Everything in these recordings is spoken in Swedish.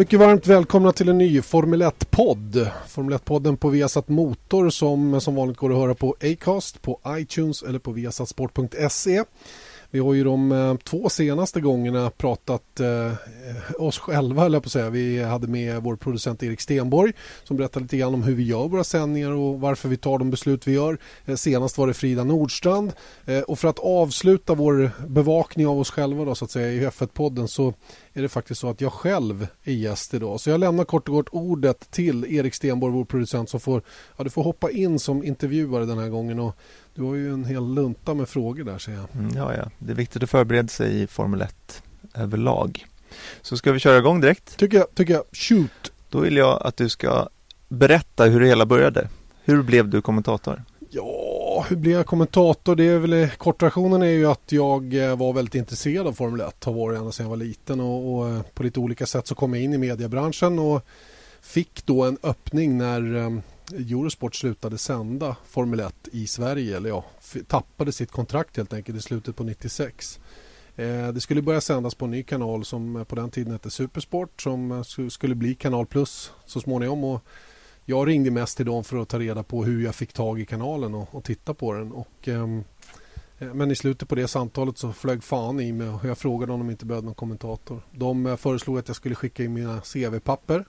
Mycket varmt välkomna till en ny Formel 1-podd. Formel 1-podden på Viasat Motor som som vanligt går att höra på Acast, på iTunes eller på viasatsport.se. Vi har ju de eh, två senaste gångerna pratat eh, oss själva, höll jag på att säga. Vi hade med vår producent Erik Stenborg som berättade lite grann om hur vi gör våra sändningar och varför vi tar de beslut vi gör. Eh, senast var det Frida Nordstrand. Eh, och för att avsluta vår bevakning av oss själva då, så att säga, i F1-podden så är det faktiskt så att jag själv är gäst idag. Så jag lämnar kort och kort ordet till Erik Stenborg, vår producent, som får, ja, du får hoppa in som intervjuare den här gången. Och du har ju en hel lunta med frågor där ser jag. Mm, ja, ja. Det är viktigt att förbereda sig i Formel 1 överlag. Så ska vi köra igång direkt? Tycker jag. Tycker jag. Shoot! Då vill jag att du ska berätta hur det hela började. Hur blev du kommentator? Ja, hur blev jag kommentator? Det är väl, kortversionen är ju att jag eh, var väldigt intresserad av Formel 1. Har varit ända sedan jag var liten och, och, eh, på lite olika sätt så kom jag in i mediebranschen och fick då en öppning när um, Eurosport slutade sända Formel 1 i Sverige. Eller ja, tappade sitt kontrakt helt enkelt i slutet på 96. Eh, det skulle börja sändas på en ny kanal som eh, på den tiden hette Supersport som skulle bli Kanal Plus så småningom. Och jag ringde mest till dem för att ta reda på hur jag fick tag i kanalen och, och titta på den. Och, ehm, eh, men i slutet på det samtalet så flög fan i mig och jag frågade om de inte behövde någon kommentator. De eh, föreslog att jag skulle skicka in mina CV-papper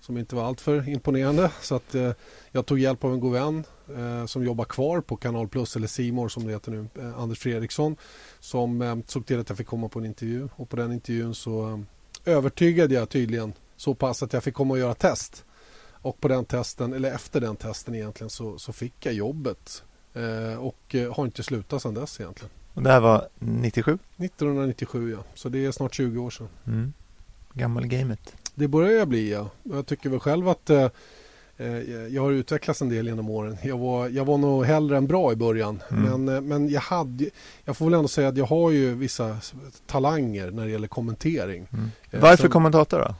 som inte var alltför imponerande. Så att eh, jag tog hjälp av en god vän eh, som jobbar kvar på Kanal Plus eller Simor som det heter nu, eh, Anders Fredriksson som eh, såg till att jag fick komma på en intervju och på den intervjun så eh, övertygade jag tydligen så pass att jag fick komma och göra test. Och på den testen, eller efter den testen egentligen, så, så fick jag jobbet. Eh, och eh, har inte slutat sedan dess egentligen. Och det här var 97? 1997 ja, så det är snart 20 år sedan. Mm. Gammal gamet. Det börjar jag bli ja. Jag tycker väl själv att eh, eh, jag har utvecklats en del genom åren. Jag var, jag var nog hellre än bra i början. Mm. Men, eh, men jag, hade, jag får väl ändå säga att jag har ju vissa talanger när det gäller kommentering. Mm. Varför så, kommentator då?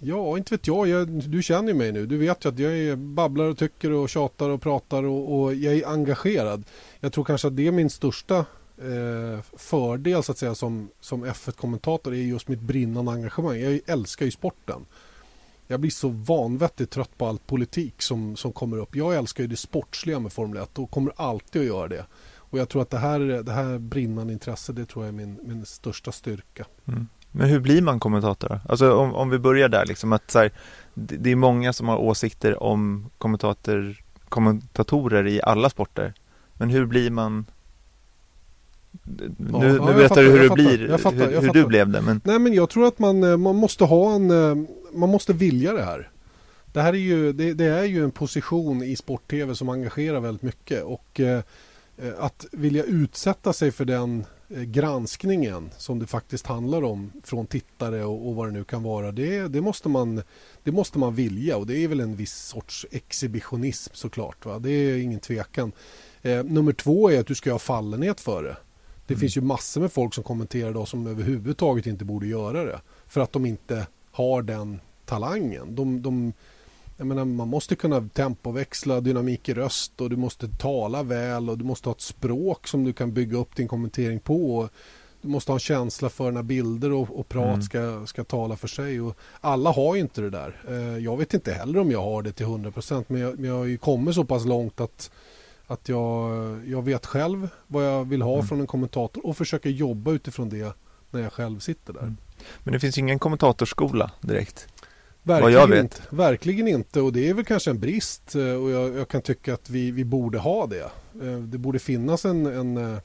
Ja, inte vet jag. jag. Du känner ju mig nu. Du vet ju att jag är babblar och tycker och tjatar och pratar och, och jag är engagerad. Jag tror kanske att det är min största eh, fördel så att säga som, som F1-kommentator är just mitt brinnande engagemang. Jag älskar ju sporten. Jag blir så vanvettigt trött på all politik som, som kommer upp. Jag älskar ju det sportsliga med Formel 1 och kommer alltid att göra det. Och jag tror att det här, det här brinnande intresset, det tror jag är min, min största styrka. Mm. Men hur blir man kommentator? Alltså om, om vi börjar där, liksom att så här, det, det, är många som har åsikter om kommentator, kommentatorer i alla sporter. Men hur blir man nu, ja, nu berättar du hur det blir, jag fattar, hur, hur du blev det. Men... Nej men jag tror att man, eh, man måste ha en, eh, man måste vilja det här. Det här är ju, det, det är ju en position i sport-tv som engagerar väldigt mycket och eh, att vilja utsätta sig för den Eh, granskningen som det faktiskt handlar om från tittare och, och vad det nu kan vara. Det, det, måste man, det måste man vilja och det är väl en viss sorts exhibitionism såklart. Va? Det är ingen tvekan. Eh, nummer två är att du ska ha fallenhet för det. Det mm. finns ju massor med folk som kommenterar då som överhuvudtaget inte borde göra det. För att de inte har den talangen. De, de, jag menar, man måste kunna tempoväxla, dynamik i röst och du måste tala väl och du måste ha ett språk som du kan bygga upp din kommentering på. Du måste ha en känsla för när bilder och, och prat mm. ska, ska tala för sig. Och alla har ju inte det där. Eh, jag vet inte heller om jag har det till 100% men jag, jag har ju kommit så pass långt att, att jag, jag vet själv vad jag vill ha mm. från en kommentator och försöker jobba utifrån det när jag själv sitter där. Mm. Men det finns ingen kommentatorskola direkt? Verkligen inte, verkligen inte och det är väl kanske en brist eh, och jag, jag, kan tycka att vi, vi borde ha det. Eh, det borde finnas en, en eh,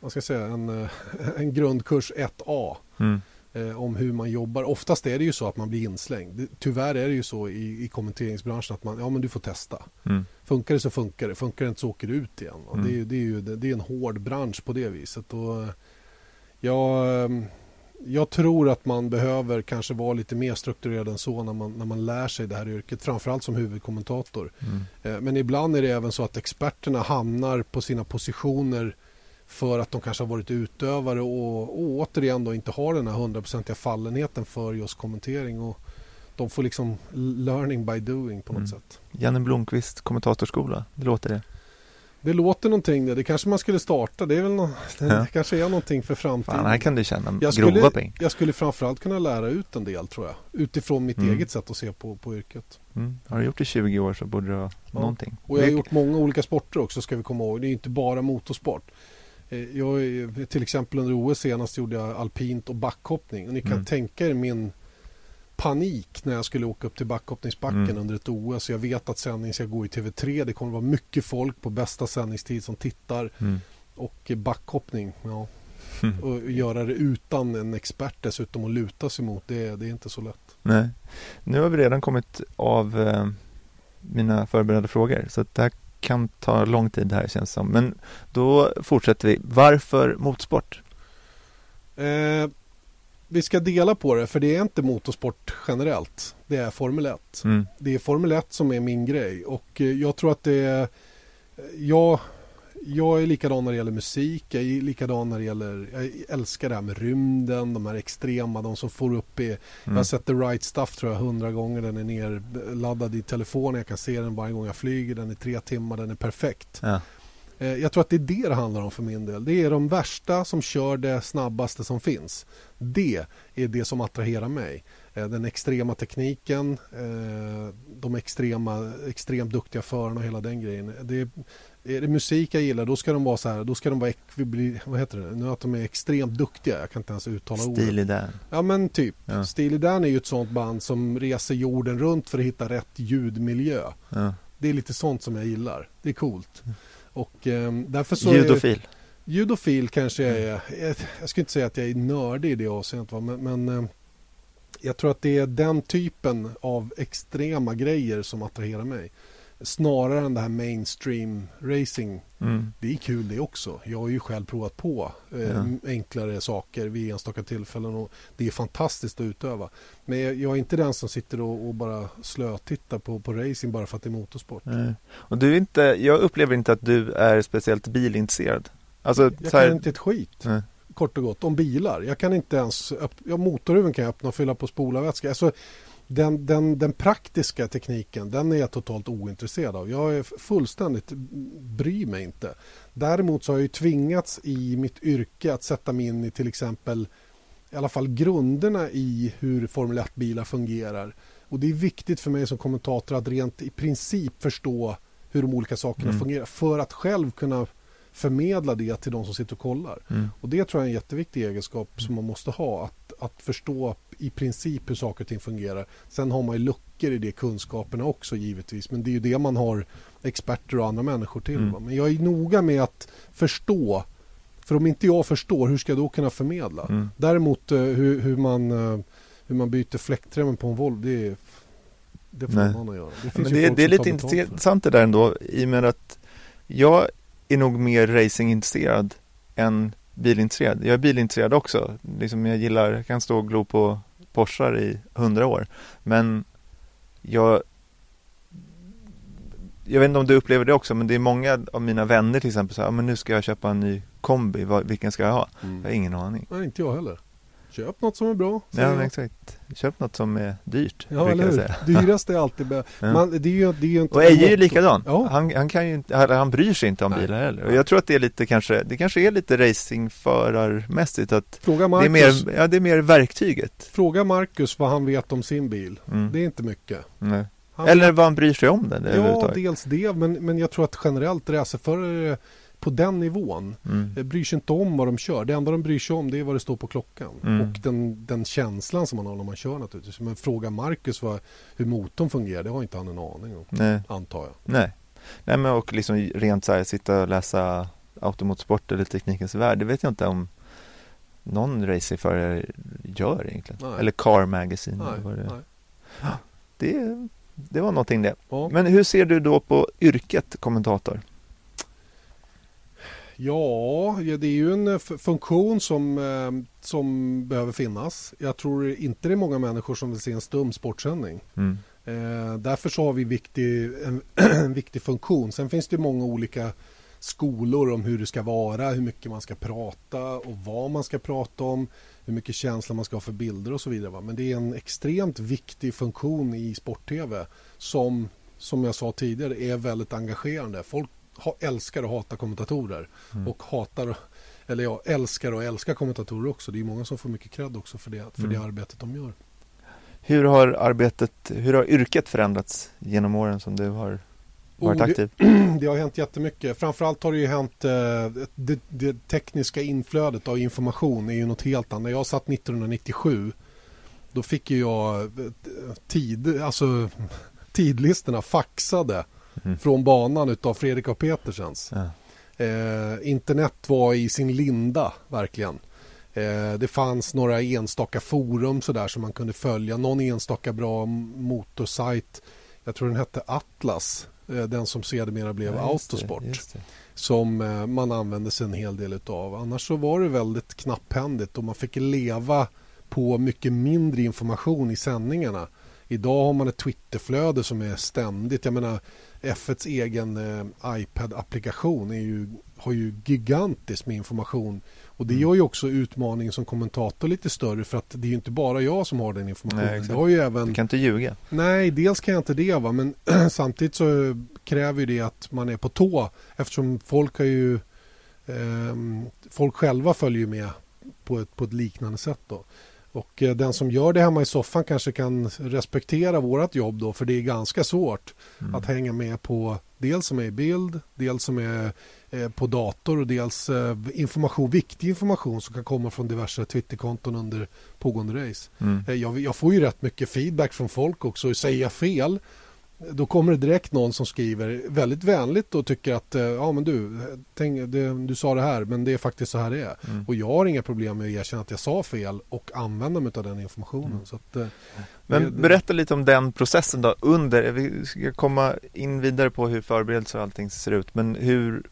vad ska jag säga, en, en grundkurs 1A mm. om hur man jobbar. Oftast är det ju så att man blir inslängd. Tyvärr är det ju så i, i kommenteringsbranschen att man, ja men du får testa. Mm. Funkar det så funkar det, funkar det inte så åker du ut igen. Mm. Det, det, är ju, det, det, är en hård bransch på det viset. Och jag jag tror att man behöver kanske vara lite mer strukturerad än så när man, när man lär sig det här yrket, framförallt som huvudkommentator. Mm. Eh, men ibland är det även så att experterna hamnar på sina positioner för att de kanske har varit utövare och, och återigen då inte har den här hundraprocentiga fallenheten för just kommentering. Och de får liksom learning by doing på något mm. sätt. Janne Blomqvist kommentatorskola, det låter det. Det låter någonting det. Det kanske man skulle starta. Det är väl no det Ja. kanske är någonting för framtiden. Fan, här kan du tjäna jag grova skulle, pengar. jag skulle framförallt kunna lära ut en del tror jag. Utifrån mitt Mm. eget sätt att se på, på yrket. Mm. Har du gjort det i 20 år så borde du ha Ja. någonting. Och jag har gjort många olika sporter också ska vi komma ihåg. Det är inte bara motorsport. Eh, Jag, till exempel under OS senast gjorde jag alpint och backhoppning. Och ni kan Mm. tänka er min panik när jag skulle åka upp till backhoppningsbacken Mm. under ett OS. Jag vet att sändning ska gå i TV3. Det kommer vara mycket folk på bästa sändningstid som tittar. Mm. Och backhoppning, ja. Mm. Och göra det utan en expert dessutom att luta sig mot. Det, det är inte så lätt. Nej. Nu har vi redan kommit av eh, mina förberedda frågor. Så det här kan ta lång tid det här känns som. Men då fortsätter vi. Varför motorsport? Eh, vi ska dela på det för det är inte motorsport generellt. Det är Formel 1. Mm. Det är Formel 1 som är min grej och eh, jag tror att det är jag, jag är likadan när det gäller musik, jag är likadan när det gäller jag älskar det här med rymden, de här extrema, de som får upp i Jag har Mm. sett The Right Stuff tror jag hundra gånger, den är nerladdad i telefonen, jag kan se den varje gång jag flyger, den är tre timmar, den är perfekt. Ja. Eh, Jag tror att det är det det handlar om för min del. Det är de värsta som kör det snabbaste som finns. Det är det som attraherar mig. Eh, Den extrema tekniken, eh, de extrema, extremt duktiga förarna och hela den grejen. Det är, är det musik jag gillar då ska de vara så här, då ska de vara ekvibli, vad heter det, nu att de är extremt duktiga, jag kan inte ens uttala ordet. Stil i den. Ja men typ. Ja. Steely Dan är ju ett sånt band som reser jorden runt för att hitta rätt ljudmiljö. Ja. Det är lite sånt som jag gillar. Det är coolt. Och eh, därför så är Ljudofil. Judofil kanske jag Mm. är. Jag, jag skulle inte säga att jag är nördig i det avseendet. Men, men eh, jag tror att det är den typen av extrema grejer som attraherar mig. Snarare än det här mainstream racing. Mm. Det är kul det också. Jag har ju själv provat på eh, Ja. enklare saker vid enstaka tillfällen. Och det är fantastiskt att utöva. Men jag, jag är inte den som sitter och, och bara slötittar på, på racing bara för att det är motorsport. Nej. Och du är inte, jag upplever inte att du är speciellt bilintresserad. Alltså, Jag här, kan inte ett skit. Nej. kort och gott om bilar. Jag kan inte ens, öpp- ja, motorhuven kan jag öppna och fylla på spolarvätska. Alltså, den, den, den praktiska tekniken, den är jag totalt ointresserad av. Jag är fullständigt, bryr mig inte. Däremot så har jag ju tvingats i mitt yrke att sätta mig in i till exempel i alla fall grunderna i hur Formel 1-bilar fungerar. Och det är viktigt för mig som kommentator att rent i princip förstå hur de olika sakerna Mm. fungerar för att själv kunna förmedla det till de som sitter och kollar. mm. Och det tror jag är en jätteviktig egenskap som man måste ha. Att, att förstå i princip hur saker och ting fungerar. Sen har man ju luckor i de kunskaperna också givetvis. Men det är ju det man har experter och andra människor till. Mm. Men jag är noga med att förstå. För om inte jag förstår, hur ska jag då kunna förmedla? Mm. Däremot eh, hur, hur, man, eh, hur man byter fläktremmen på en Volvo, det, är, det får Nej. någon att göra. Det, Men det, det är lite det. intressant det där ändå i och med att jag är nog mer racingintresserad än bilintresserad. Jag är bilintresserad också. Liksom jag gillar, jag kan stå och glo på Porschar i hundra år. Men jag jag vet inte om du upplever det också, men det är många av mina vänner till exempel så här, "Ja, men nu ska jag köpa en ny kombi, vilken ska jag ha? Jag har Mm. ingen aning. Nej, inte jag heller. Köp något som är bra. Ja, exakt. Köp något som är dyrt, Ja, eller hur? säga. Dyrast är alltid bäst. Ja. Det är ju, det är ju inte Och Eje är ju likadan. Ja. Han, han, kan ju inte, han, bryr sig inte om Nej. bilar heller. Och jag tror att det är lite kanske, det kanske är lite racingförarmässigt att Fråga det är, Marcus, mer, ja, det är mer verktyget. fråga Marcus vad han vet om sin bil. Mm. Det är inte mycket. Nej. Han Eller vad han bryr sig om den ja, dels det, men, men jag tror att generellt racerförare på den nivån Mm. eh, bryr sig inte om vad de kör. Det enda de bryr sig om det är vad det står på klockan. Mm. Och den, den känslan som man har när man kör naturligtvis. Men fråga Marcus vad, hur motorn fungerar, det har inte han en aning om. Nej. Antar jag. Nej. Nej, men och liksom rent så här sitta och läsa automotorsport eller teknikens värld. Det vet jag inte om någon racingförare gör egentligen. Nej. Eller Car Magazine. Nej, eller vad det, nej. det, det var någonting det. Ja. Men hur ser du då på yrket kommentator? Ja, det är ju en eh, funktion som, eh, som behöver finnas. Jag tror inte det är många människor som vill se en stum sportsändning. Mm. Eh, därför så har vi viktig, en, en viktig funktion. Sen finns det många olika skolor om hur det ska vara, hur mycket man ska prata och vad man ska prata om, hur mycket känsla man ska ha för bilder och så vidare. Men det är en extremt viktig funktion i sport-tv som, som jag sa tidigare, är väldigt engagerande. Folk ha, älskar och hatar kommentatorer. Mm. Och hatar, eller ja, älskar och älskar kommentatorer också. Det är många som får mycket cred också för det, för mm. det arbetet de gör. Hur har arbetet, hur har yrket förändrats genom åren som du har varit oh, aktiv? Det, det, har hänt jättemycket. Framförallt har det ju hänt eh, det, det, tekniska inflödet av information är ju något helt annat. När jag satt 1997 då fick ju jag eh, tid, alltså tidlistorna faxade mm. från banan utav Fredrik och Petersens. Ja. Eh, internet var i sin linda verkligen. Eh, det fanns några enstaka forum sådär som man kunde följa. Någon enstaka bra motorsajt. Jag tror den hette Atlas. Eh, den som sedermera blev ja, Autosport. Det, det. Som eh, man använde sig en hel del utav. Annars så var det väldigt knapphändigt och man fick leva på mycket mindre information i sändningarna. Idag har man ett Twitterflöde som är ständigt. Jag menar F1s egen eh, iPad-applikation ju, har ju gigantiskt med information. Och det mm. gör ju också utmaningen som kommentator lite större för att det är ju inte bara jag som har den informationen. Nej, det har ju även... Du kan inte ljuga. Nej, dels kan jag inte det va? men samtidigt så kräver det att man är på tå eftersom folk har ju eh, folk själva följer med på ett, på ett liknande sätt då. Och eh, den som gör det hemma i soffan kanske kan respektera vårt jobb då för det är ganska svårt mm. att hänga med på dels som är i bild, dels som är eh, på dator och dels eh, information, viktig information som kan komma från diverse Twitterkonton under pågående race. Mm. Jag, jag, får ju rätt mycket feedback från folk också. Säger jag fel då kommer det direkt någon som skriver väldigt vänligt och tycker att eh, ja men du, tänk, det, du sa det här men det är faktiskt så här det är. Mm. Och jag har inga problem med att erkänna att jag sa fel och använda mig av den informationen. Mm. Så att, eh, men det, berätta lite om den processen då under, vi ska komma in vidare på hur förberedelser och allting ser ut men hur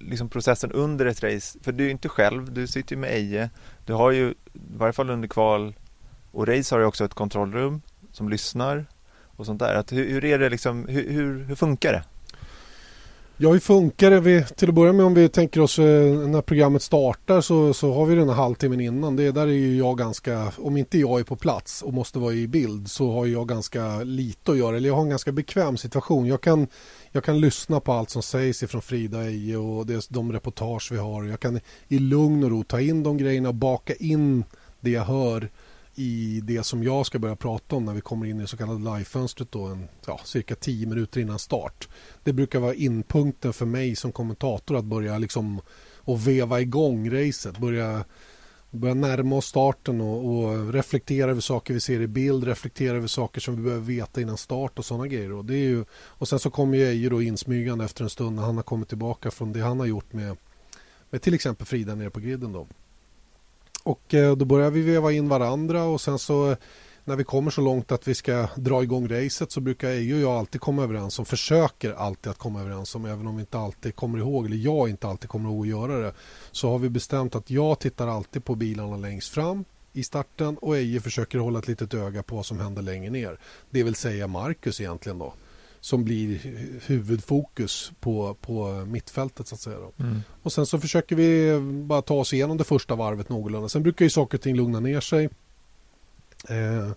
liksom processen under ett race, för du är inte själv, du sitter ju med Eje, du har ju i varje fall under kval och race har du också ett kontrollrum som lyssnar och sånt där. Att hur, hur är det liksom, hur, hur, hur funkar det? Ja, hur funkar det? Vi, till att börja med om vi tänker oss eh, när programmet startar så, så har vi den här halvtimmen innan. Det där är ju jag ganska, om inte jag är på plats och måste vara i bild så har jag ganska lite att göra. Eller jag har en ganska bekväm situation. Jag kan, jag kan lyssna på allt som sägs ifrån Frida Eje och det, de reportage vi har. Jag kan i lugn och ro ta in de grejerna och baka in det jag hör i det som jag ska börja prata om när vi kommer in i det så kallade livefönstret då en, ja, cirka tio minuter innan start. Det brukar vara inpunkten för mig som kommentator att börja liksom och veva igång racet, börja, börja närma oss starten och, och, reflektera över saker vi ser i bild, reflektera över saker som vi behöver veta innan start och sådana grejer. Och, det är ju, och sen så kommer ju Eje då insmygande efter en stund när han har kommit tillbaka från det han har gjort med, med till exempel Frida nere på griden då. Och eh, då börjar vi veva in varandra och sen så när vi kommer så långt att vi ska dra igång racet så brukar EU och jag alltid komma överens om, försöker alltid att komma överens om, även om vi inte alltid kommer ihåg, eller jag inte alltid kommer ihåg att göra det, så har vi bestämt att jag tittar alltid på bilarna längst fram i starten och Eje försöker hålla ett litet öga på vad som händer längre ner. Det vill säga Marcus egentligen då som blir huvudfokus på, på mittfältet så att säga. Mm. Och sen så försöker vi bara ta oss igenom det första varvet någorlunda. Sen brukar ju saker och ting lugna ner sig. Eh,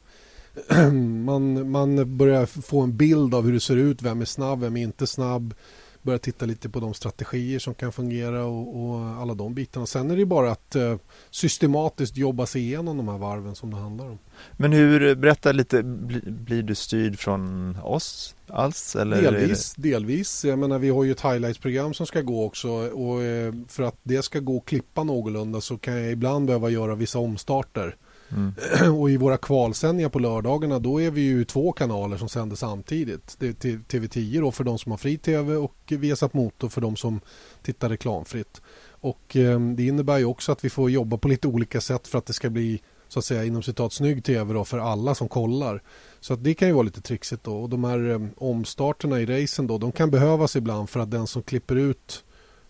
man, man börjar få en bild av hur det ser ut, vem är snabb, vem är inte snabb börja titta lite på de strategier som kan fungera och, och alla de bitarna. Sen är det bara att eh, systematiskt jobba sig igenom de här varven som det handlar om. Men hur, berätta lite, bli, blir du styrd från oss alls? Eller delvis, delvis. Jag menar, vi har ju ett highlights-program som ska gå också och eh, för att det ska gå att klippa någorlunda så kan jag ibland behöva göra vissa omstarter. Mm. Och i våra kvalsändningar på lördagarna då är vi ju två kanaler som sänder samtidigt. Det är TV10 då för de som har fri TV och Viasat Motor för de som tittar reklamfritt. Och eh, det innebär ju också att vi får jobba på lite olika sätt för att det ska bli så att säga inom citat snygg TV då för alla som kollar. Så att det kan ju vara lite trixigt då och de här eh, omstarterna i racen då de kan behövas ibland för att den som klipper ut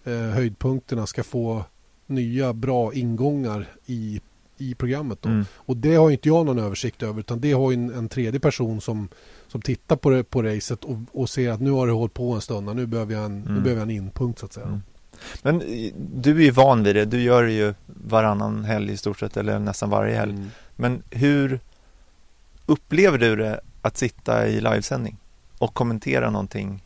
eh, höjdpunkterna ska få nya bra ingångar i i programmet. Då. Mm. Och det har inte jag någon översikt över utan det har en, en tredje person som, som tittar på, det, på racet och, och ser att nu har det hållit på en stund nu behöver jag en, mm. nu behöver jag en inpunkt så att säga. Mm. Men eh, du är ju van vid det, du gör det ju varannan helg i stort sett eller nästan varje helg. Mm. Men hur upplever du det att sitta i livesändning och kommentera någonting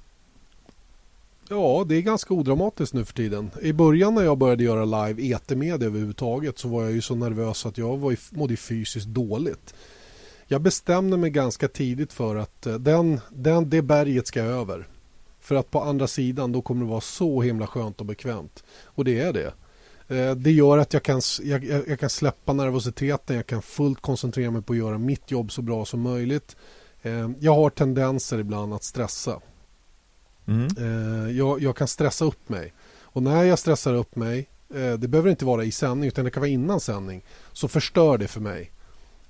Ja, det är ganska odramatiskt nu för tiden. I början när jag började göra live etermedia överhuvudtaget så var jag ju så nervös att jag var i, mådde fysiskt dåligt. Jag bestämde mig ganska tidigt för att eh, den, den, det berget ska över. För att på andra sidan då kommer det vara så himla skönt och bekvämt. Och det är det. Eh, det gör att jag kan, jag, jag kan släppa nervositeten, jag kan fullt koncentrera mig på att göra mitt jobb så bra som möjligt. Eh, jag har tendenser ibland att stressa. Mm. Eh, jag, jag, kan stressa upp mig. Och när jag stressar upp mig, det behöver inte vara i sändning utan det kan vara innan sändning, så förstör det för mig.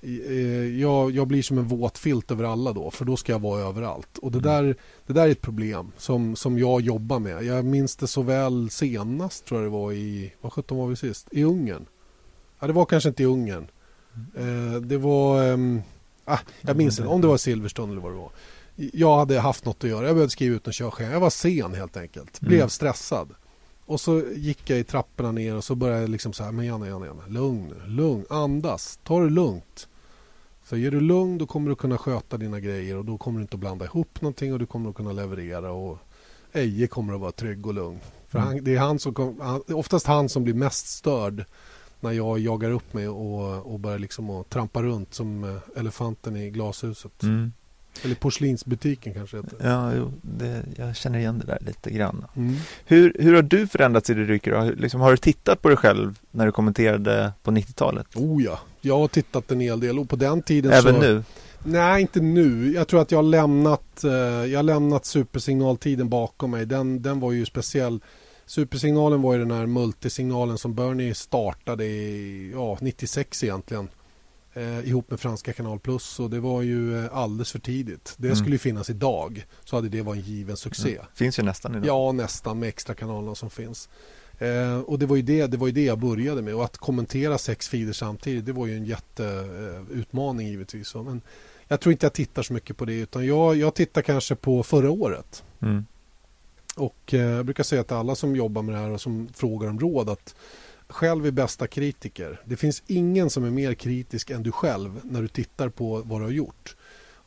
Eh, jag, jag, blir som en våt filt över alla då för då ska jag vara överallt. Och det mm. där, det där är ett problem som, som jag jobbar med. Jag minns det så väl senast tror jag det var i, vad sjutton var vi sist? I Ungern. Ja, det var kanske inte i Ungern. Mm. Eh, det var, eh, ah, jag minns inte om det var Silverstone eller vad det var. Jag hade haft något att göra. Jag behövde skriva ut en körschema. Jag var sen helt enkelt. Blev mm. stressad. Och så gick jag i trapporna ner och så började jag liksom så här, men Janne, Janne, Janne, lugn lugn, andas, ta det lugnt. Så är du lugn då kommer du kunna sköta dina grejer och då kommer du inte att blanda ihop någonting och du kommer att kunna leverera och Eje kommer att vara trygg och lugn. För mm. han, det är han som kom, oftast han som blir mest störd när jag jagar upp mig och, och börjar liksom att trampa runt som eh, elefanten i glashuset. Mm. Eller porslinsbutiken kanske heter. Ja, jo, det, jag känner igen det där lite grann. Mm. Hur, hur har du förändrats i ditt yrke? Liksom, har du tittat på dig själv när du kommenterade på 90-talet? Oh ja, jag har tittat en hel del och på den tiden Även så... nu? Nej, inte nu. Jag tror att jag har lämnat, eh, jag har lämnat supersignaltiden bakom mig. Den, den var ju speciell. Supersignalen var ju den här multisignalen som Bernie startade i ja, 96 egentligen eh, ihop med franska Kanal Plus och det var ju eh, alldeles för tidigt. Det mm. skulle ju finnas idag så hade det varit en given succé. Mm. Finns ju nästan idag. Ja, nästan med extra kanalerna som finns. Eh, och det var, ju det, det var ju det jag började med och att kommentera sex feeder samtidigt det var ju en jätteutmaning eh, givetvis. Men jag tror inte jag tittar så mycket på det utan jag, jag tittar kanske på förra året. Mm. Och eh, jag brukar säga till alla som jobbar med det här och som frågar om råd att själv är bästa kritiker. Det finns ingen som är mer kritisk än du själv när du tittar på vad du har gjort.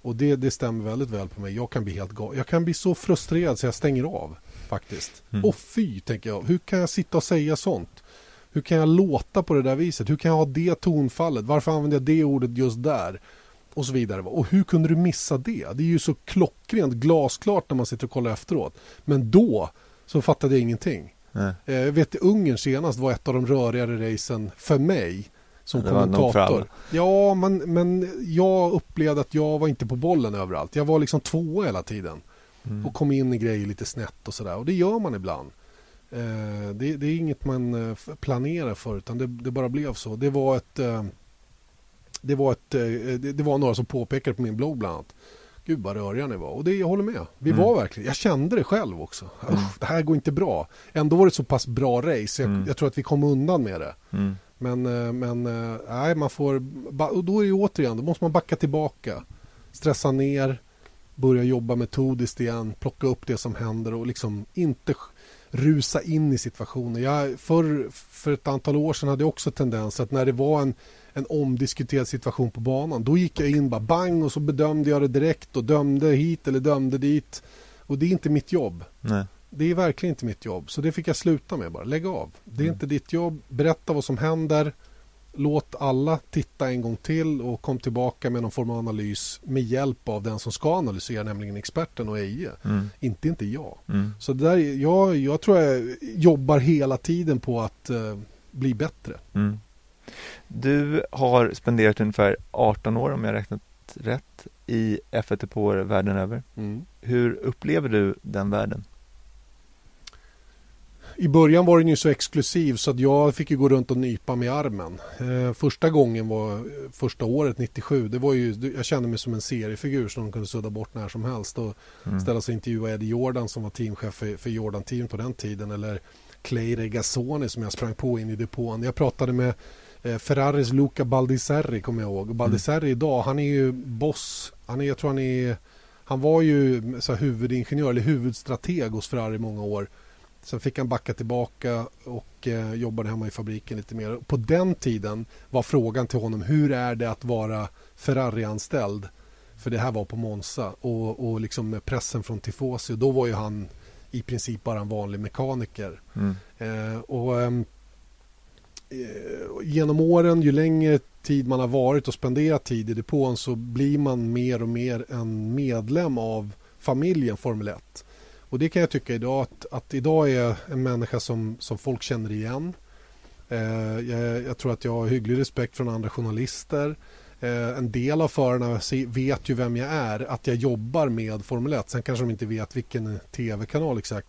Och det, det stämmer väldigt väl på mig. Jag kan bli helt gal. Jag kan bli så frustrerad så jag stänger av faktiskt. Mm. Och fy, tänker jag. Hur kan jag sitta och säga sånt? Hur kan jag låta på det där viset? Hur kan jag ha det tonfallet? Varför använder jag det ordet just där? Och så vidare. Och hur kunde du missa det? Det är ju så klockrent glasklart när man sitter och kollar efteråt. Men då så fattade jag ingenting. Nej. Eh, jag vet Ungern senast var ett av de rörigare racen för mig som det kommentator. Ja, men, men jag upplevde att jag var inte på bollen överallt. Jag var liksom tvåa hela tiden. Mm. Och kom in i grejer lite snett och sådär. Och det gör man ibland. Eh, det, det, är inget man eh, planerar för utan det, det bara blev så. Det var ett... Eh, det var, ett, det var några som påpekade på min blogg bland annat Gud vad röriga ni var. Och det, jag håller med. Vi mm. var verkligen, jag kände det själv också. Mm. det här går inte bra. Ändå var det så pass bra race. Jag, mm. jag tror att vi kom undan med det. Mm. Men, eh, men eh, nej, man får, och då är det återigen, då måste man backa tillbaka. Stressa ner, börja jobba metodiskt igen, plocka upp det som händer och liksom inte rusa in i situationen. Jag, för, för ett antal år sedan hade jag också tendens att när det var en en omdiskuterad situation på banan. Då gick jag in bara bang och så bedömde jag det direkt och dömde hit eller dömde dit. Och det är inte mitt jobb. Nej. Det är verkligen inte mitt jobb. Så det fick jag sluta med bara. Lägg av. Det är mm. inte ditt jobb. Berätta vad som händer. Låt alla titta en gång till och kom tillbaka med någon form av analys med hjälp av den som ska analysera, nämligen experten och Eje. Mm. Inte inte jag. Mm. Så där, jag, jag tror jag jobbar hela tiden på att uh, bli bättre. Mm. Du har spenderat ungefär 18 år om jag räknat rätt i F1 världen över. Mm. Hur upplever du den världen? I början var den ju så exklusiv så att jag fick ju gå runt och nypa mig i armen. Eh, första gången var första året 97. Det var ju, jag kände mig som en seriefigur som de kunde sudda bort när som helst och mm. ställa sig och intervjua Eddie Jordan som var teamchef för, för Jordan Team på den tiden eller Clay Regazzoni som jag sprang på in i depån. Jag pratade med Ferraris Luca Baldisserri kommer jag ihåg. Mm. Baldisserri mm. idag, han är ju boss. Han är, jag tror han är... Han var ju så huvudingenjör eller huvudstrateg hos Ferrari i många år. Sen fick han backa tillbaka och eh, jobbade hemma i fabriken lite mer. På den tiden var frågan till honom hur är det att vara Ferrari-anställd? För det här var på Monza och, och liksom med pressen från Tifosi. Då var ju han i princip bara en vanlig mekaniker. Mm. Eh, och eh, Genom åren, ju längre tid man har varit och spenderat tid i depån så blir man mer och mer en medlem av familjen Formel 1. Och det kan jag tycka idag att, att idag är jag en människa som, som folk känner igen. Eh, jag, jag, tror att jag har hygglig respekt från andra journalister. Eh, en del av förarna vet ju vem jag är, att jag jobbar med Formel 1. Sen kanske de inte vet vilken tv-kanal exakt.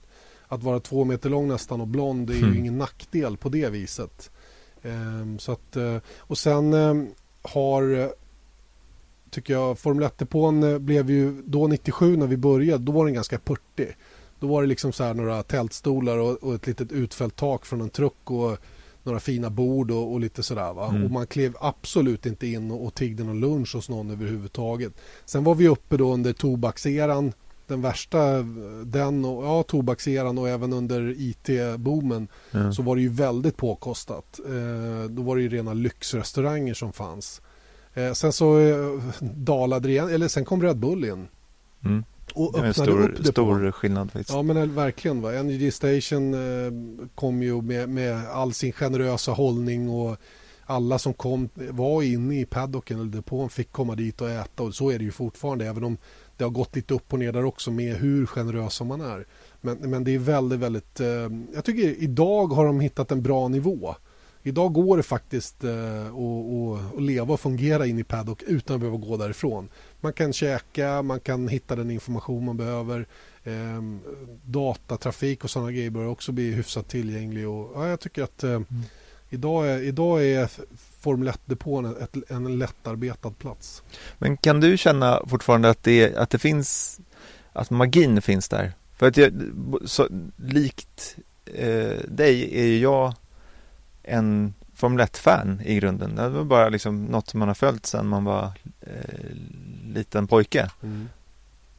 Att vara två meter lång nästan och blond är ju mm. ingen nackdel på det viset. Eh, så att, eh, och sen eh, har tycker jag Formel 1-depån eh, blev ju då 97 när vi började, då var den ganska purtig. Då var det liksom så här några tältstolar och, och ett litet utfällt tak från en truck och några fina bord och, och lite sådär. Va? Mm. Och man klev absolut inte in och, och tiggde någon lunch hos någon överhuvudtaget. Sen var vi uppe då under tobakseran den värsta, den och ja, tobakseran och även under IT-boomen mm. så var det ju väldigt påkostat. Eh, då var det ju rena lyxrestauranger som fanns. Eh, sen så eh, dalade det igen, eller sen kom Red Bull in. Mm. Och öppnade stor, upp det Stor på. skillnad faktiskt. Ja men verkligen. Va? Energy Station eh, kom ju med, med all sin generösa hållning och alla som kom var inne i paddocken eller depån fick komma dit och äta och så är det ju fortfarande även om det har gått lite upp och ner där också med hur generösa man är. Men, men det är väldigt, väldigt... Eh, jag tycker idag har de hittat en bra nivå. Idag går det faktiskt eh, att leva och fungera in i paddock utan att behöva gå därifrån. Man kan käka, man kan hitta den information man behöver. Eh, datatrafik och sådana grejer börjar också bli hyfsat tillgänglig. Och, ja, jag tycker att eh, mm. idag, är, idag är Formel 1-depån en lättarbetad plats. Men kan du känna fortfarande att det, att det finns, att magin finns där? För att jag, så, likt eh, dig är ju jag en Formel 1-fan i grunden. Det var bara liksom något som man har följt sedan man var eh, liten pojke. Mm.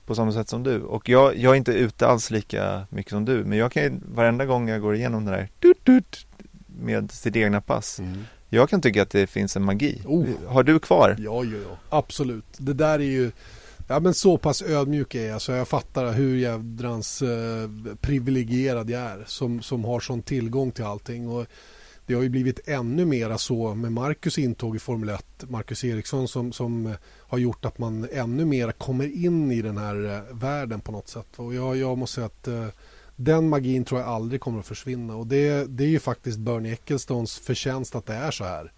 På samma sätt som du. Och jag, jag är inte ute alls lika mycket som du. Men jag kan varenda gång jag går igenom det där tut, tut, med sitt egna pass. Mm. Jag kan tycka att det finns en magi. Oh. Har du kvar? Ja, ja, ja, absolut. Det där är ju Ja men så pass ödmjuk är jag så jag fattar hur jädrans eh, privilegierad jag är som, som har sån tillgång till allting. Och det har ju blivit ännu mera så med Marcus intåg i Formel 1, Marcus Eriksson som, som har gjort att man ännu mer kommer in i den här eh, världen på något sätt. Och jag, jag måste säga att eh, den magin tror jag aldrig kommer att försvinna och det, det är ju faktiskt Bernie Ecclestones förtjänst att det är så här.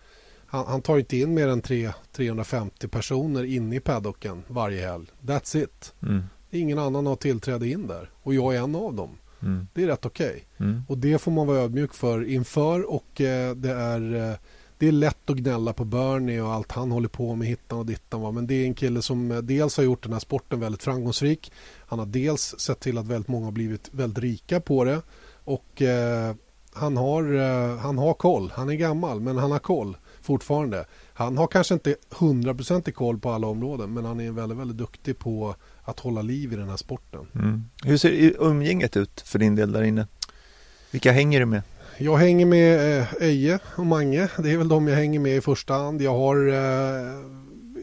Han, han tar inte in mer än 3, 350 personer inne i paddocken varje helg. That's it. Mm. Ingen annan har tillträde in där och jag är en av dem. Mm. Det är rätt okej. Okay. Mm. Och det får man vara ödmjuk för inför och eh, det är eh, det är lätt att gnälla på Bernie och allt han håller på med hittan och dittan. Va? Men det är en kille som eh, dels har gjort den här sporten väldigt framgångsrik. Han har dels sett till att väldigt många har blivit väldigt rika på det. Och eh, han, har, eh, han har koll. Han är gammal men han har koll fortfarande. Han har kanske inte hundraprocentig koll på alla områden men han är väldigt, väldigt duktig på att hålla liv i den här sporten. Mm. Hur ser umgänget ut för din del där inne? Vilka hänger du med? Jag hänger med eh, Eje och Mange. Det är väl de jag hänger med i första hand. Jag har, eh,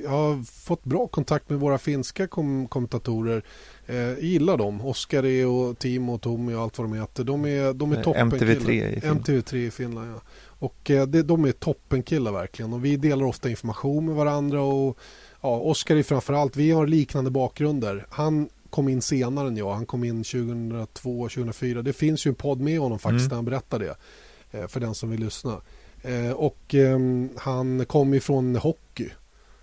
jag har fått bra kontakt med våra finska kom kommentatorer. Eh, jag gillar dem. Oskari och Timo och Tommy och allt vad de heter. De är, de är toppen MTV3 i Finland. MTV3 i Finland ja. Och det, de är toppenkillar verkligen. Och vi delar ofta information med varandra. och ja, Oskar är framförallt, vi har liknande bakgrunder. Han kom in senare än jag. Han kom in 2002, 2004. Det finns ju en podd med honom faktiskt mm. där han berättar det. Eh, för den som vill lyssna. Eh, och ehm, han kom ifrån hockey.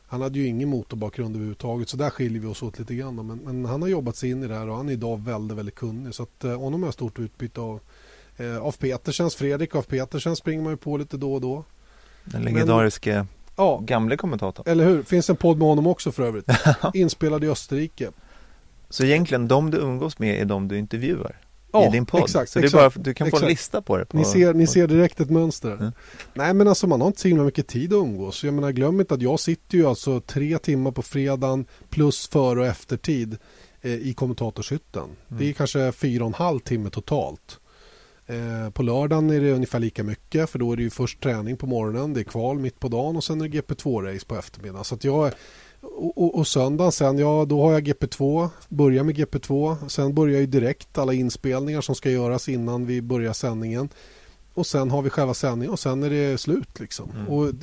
Han hade ju ingen motorbakgrund överhuvudtaget så där skiljer vi oss åt lite grann. Men, men han har jobbat sig in i det här och han är idag väldigt, väldigt kunnig. Så att eh, honom har jag stort utbyte av. Av Petersens, Fredrik av Petersens springer man ju på lite då och då. Den legendariske Ja. Gamle kommentator. Eller hur? Finns en podd med honom också för övrigt. Inspelad i Österrike. Så egentligen de du umgås med är de du intervjuar? Ja, i din podd. Exakt, så är bara, du kan exakt. få en lista på det. På, ni, ser, ni ser direkt ett mönster. Mm. Nej men alltså man har inte så himla mycket tid att umgås. Jag menar glöm inte att jag sitter ju alltså tre timmar på fredagen plus före och eftertid eh, i kommentatorshytten. Mm. Det är kanske fyra och en halv timme totalt. Eh, på lördagen är det ungefär lika mycket för då är det ju först träning på morgonen, det är kval mitt på dagen och sen är det GP2-race på eftermiddagen. Så att jag, Och, och, och söndagen sen, ja då har jag GP2, börjar med GP2. Sen börjar ju direkt alla inspelningar som ska göras innan vi börjar sändningen. Och sen har vi själva sändningen och sen är det slut liksom. Mm. Och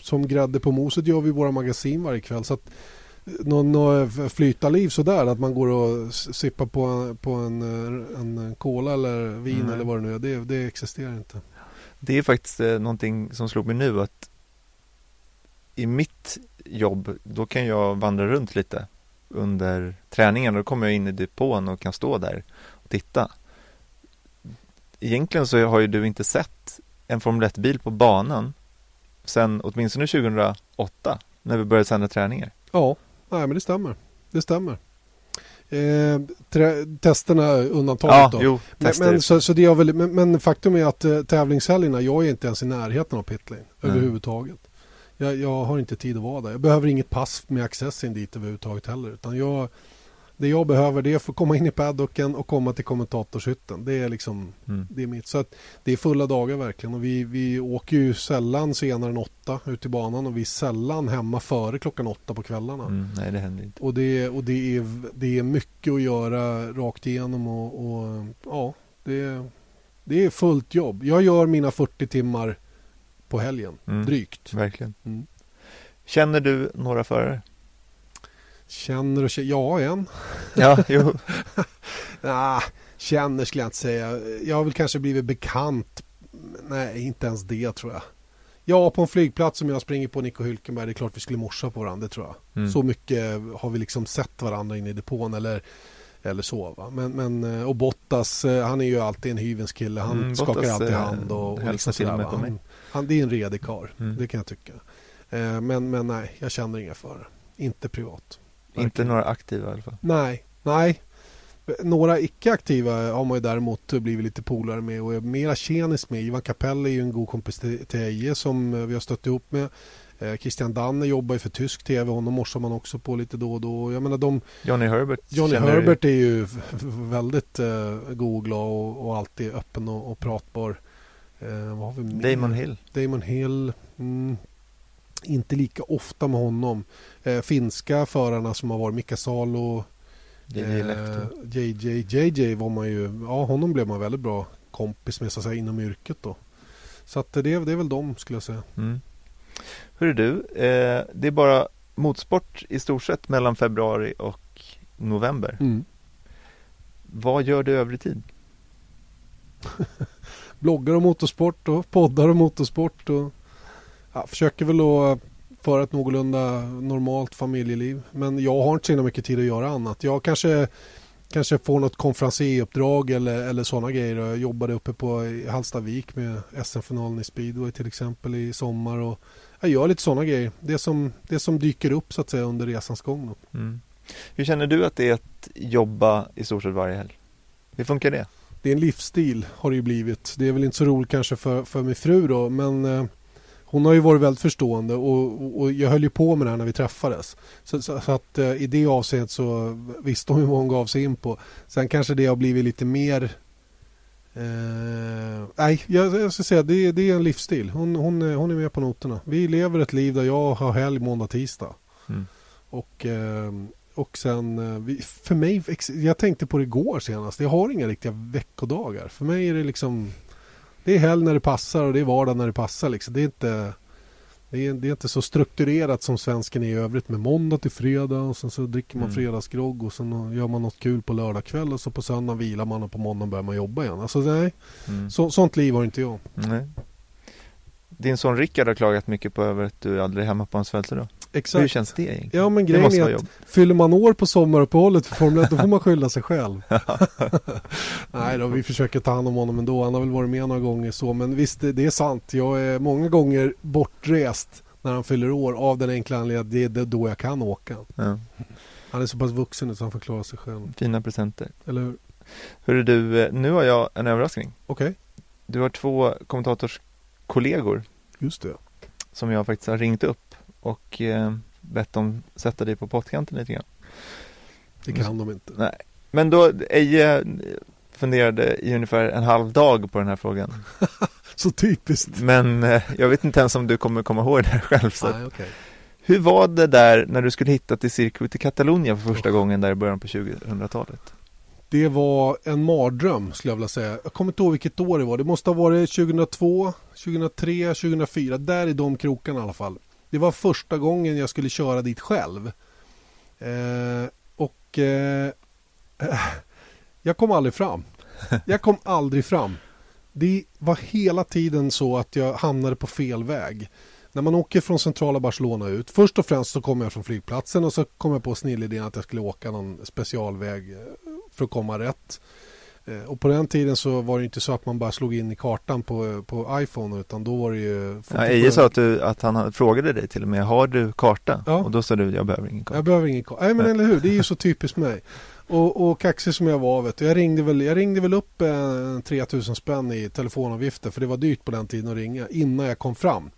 som grädde på moset gör vi våra magasin varje kväll. Så att någon, någon flytarliv sådär att man går och sippar på, på en, en cola eller vin Mm. eller vad det nu är. Det, det existerar inte. Det är faktiskt eh, någonting som slog mig nu att i mitt jobb, då kan jag vandra runt lite under träningen. Då kommer jag in i depån och kan stå där och titta. Egentligen så har ju du inte sett en Formel 1-bil på banan sen åtminstone 2008 när vi började sända träningar. Ja, nej men det stämmer. Det stämmer. Eh, testerna undantaget då. jo, Men, men, så, så det är väl, men, men faktum är att eh, tävlingshelgerna, jag är inte ens i närheten av pitlane Nej. överhuvudtaget. Jag, jag har inte tid att vara där. Jag behöver inget pass med access in dit överhuvudtaget heller. Utan jag, det jag behöver det är att få komma in i paddocken och komma till kommentatorshytten. Det är liksom Mm. det är mitt. Så att det är fulla dagar verkligen. Och vi, vi åker ju sällan senare än åtta ut i banan och vi är sällan hemma före klockan åtta på kvällarna. Mm, nej, det händer inte. Och, det, och det, är, det är mycket att göra rakt igenom och, och ja, det, det är fullt jobb. Jag gör mina 40 timmar på helgen, Mm. drygt. Verkligen. Mm. Känner du några förare? Känner och känner, ja en. Ja, jo. Ah, känner skulle jag inte säga. Jag har väl kanske blivit bekant. Nej, inte ens det tror jag. Ja, på en flygplats som jag springer på Nico Hülkenberg, det är klart vi skulle morsa på varandra, det tror jag. Mm. Så mycket har vi liksom sett varandra inne i depån eller, eller så. Va? Men, men, eh, och Bottas, eh, han är ju alltid en hyvens kille. Han Mm, skakar Bottas, alltid eh, hand och, och liksom sådär, han, Det är en redig karl, Mm. det kan jag tycka. Eh, Men, men nej, jag känner inga förare. Inte privat. Inte Verkligen. några aktiva i alla fall. Nej, nej. Några icke-aktiva har man ju däremot blivit lite polare med och är mera tjenis med. Ivan Capell är ju en god kompis till, till Eje som eh, vi har stött ihop med. Eh, Christian Danne jobbar ju för tysk tv. Honom morsar man också på lite då och då. Jag menar de, Johnny Herbert. Johnny Herbert är ju väldigt eh, god och glad och, och alltid öppen och, och pratbar. Eh, vad har vi mer? Damon Hill. Damon Hill. Mm, inte lika ofta med honom. Eh, finska förarna som har varit Mika Salo. JJ. Eh, JJ, JJ var man ju, ja honom blev man väldigt bra kompis med så att säga inom yrket då. Så att det, det är väl de skulle jag säga. Mm. Hörru du, eh, det är bara motorsport i stort sett mellan februari och november. Mm. Vad gör du övrig tid? Bloggar om motorsport och poddar om motorsport och ja, försöker väl att föra ett någorlunda normalt familjeliv. Men jag har inte så himla mycket tid att göra annat. Jag kanske Kanske får något konferenseruppdrag eller, eller sådana grejer. Jag jobbade uppe på i Hallstavik med SM-finalen i speedway till exempel i sommar. Och jag gör lite sådana grejer. Det som, det som dyker upp så att säga under resans gång. Då. Mm. Hur känner du att det är att jobba i stort sett varje helg? Hur funkar det? Det är en livsstil har det ju blivit. Det är väl inte så roligt kanske för, för min fru då men eh, hon har ju varit väldigt förstående och, och, och jag höll ju på med det här när vi träffades. Så, så, så att eh, i det avseendet så visste hon ju vad hon gav sig in på. Sen kanske det har blivit lite mer eh, nej, jag, jag ska säga det, det är en livsstil. Hon, hon, är- hon är med på noterna. Vi lever ett liv där jag har helg måndag, tisdag. Mm. Och, eh, och sen, eh, för mig, jag tänkte på det igår senast. Jag har inga riktiga veckodagar. För mig är det liksom, det är helg när det passar och det är vardag när det passar. Liksom. Det, är inte, det, är, det är inte så strukturerat som svensken är i övrigt med måndag till fredag och sen så dricker man Mm. fredagsgrogg och sen gör man något kul på lördag kväll och så på söndag vilar man och på måndag börjar man jobba igen. Alltså nej, Mm. så, sånt liv har inte jag. Nej. Din son Rickard har klagat mycket på över att du aldrig är hemma på hans födelsedag. Hur Exakt. känns det egentligen? Ja men grejen är att. Fyller man år på sommaruppehållet för Formel 1 då får man skylla sig själv. Nej då, vi försöker ta hand om honom ändå. Han har väl varit med några gånger så. Men visst, det, det är sant. Jag är många gånger bortrest när han fyller år av den enkla anledningen att det är då jag kan åka. Ja. Han är så pass vuxen nu så han får klara sig själv. Fina presenter. Eller hur? Hörru du, eh, nu har jag en överraskning. Okej, Du har två kommentatorskollegor just det. som jag faktiskt har ringt upp och eh, bett dem sätta dig på pottkanten lite grann. Det kan de inte. Nej. Men då, Eje funderade i ungefär en halv dag på den här frågan. Så typiskt. Men eh, jag vet inte ens om du kommer komma ihåg det här själv. Så. Nej, okej. Hur var det där när du skulle hitta till Circuit i Catalunya för första gången där i början på 2000-talet? Det var en mardröm skulle jag vilja säga. Jag kommer inte ihåg vilket år det var. Det måste ha varit 2002, 2003, 2004. Där i de krokarna i alla fall. Det var första gången jag skulle köra dit själv. Eh, och eh, jag kom aldrig fram. Jag kom aldrig fram. Det var hela tiden så att jag hamnade på fel väg. När man åker från centrala Barcelona ut. Först och främst så kommer jag från flygplatsen och så kom jag på snillidén att jag skulle åka någon specialväg eh, för att komma rätt. Eh, och på den tiden så var det inte så att man bara slog in i kartan på, på iPhone utan då var det ju... Ja, Eje sa att, du, att han frågade dig till och med, har du karta? Ja. Och då sa du, jag behöver ingen karta. Jag behöver ingen karta. Nej men eller hur, det är ju så typiskt mig. Och, och kaxig som jag var, vet du, jag, ringde väl, jag ringde väl upp en 3000 spänn i telefonavgifter för det var dyrt på den tiden att ringa innan jag kom fram.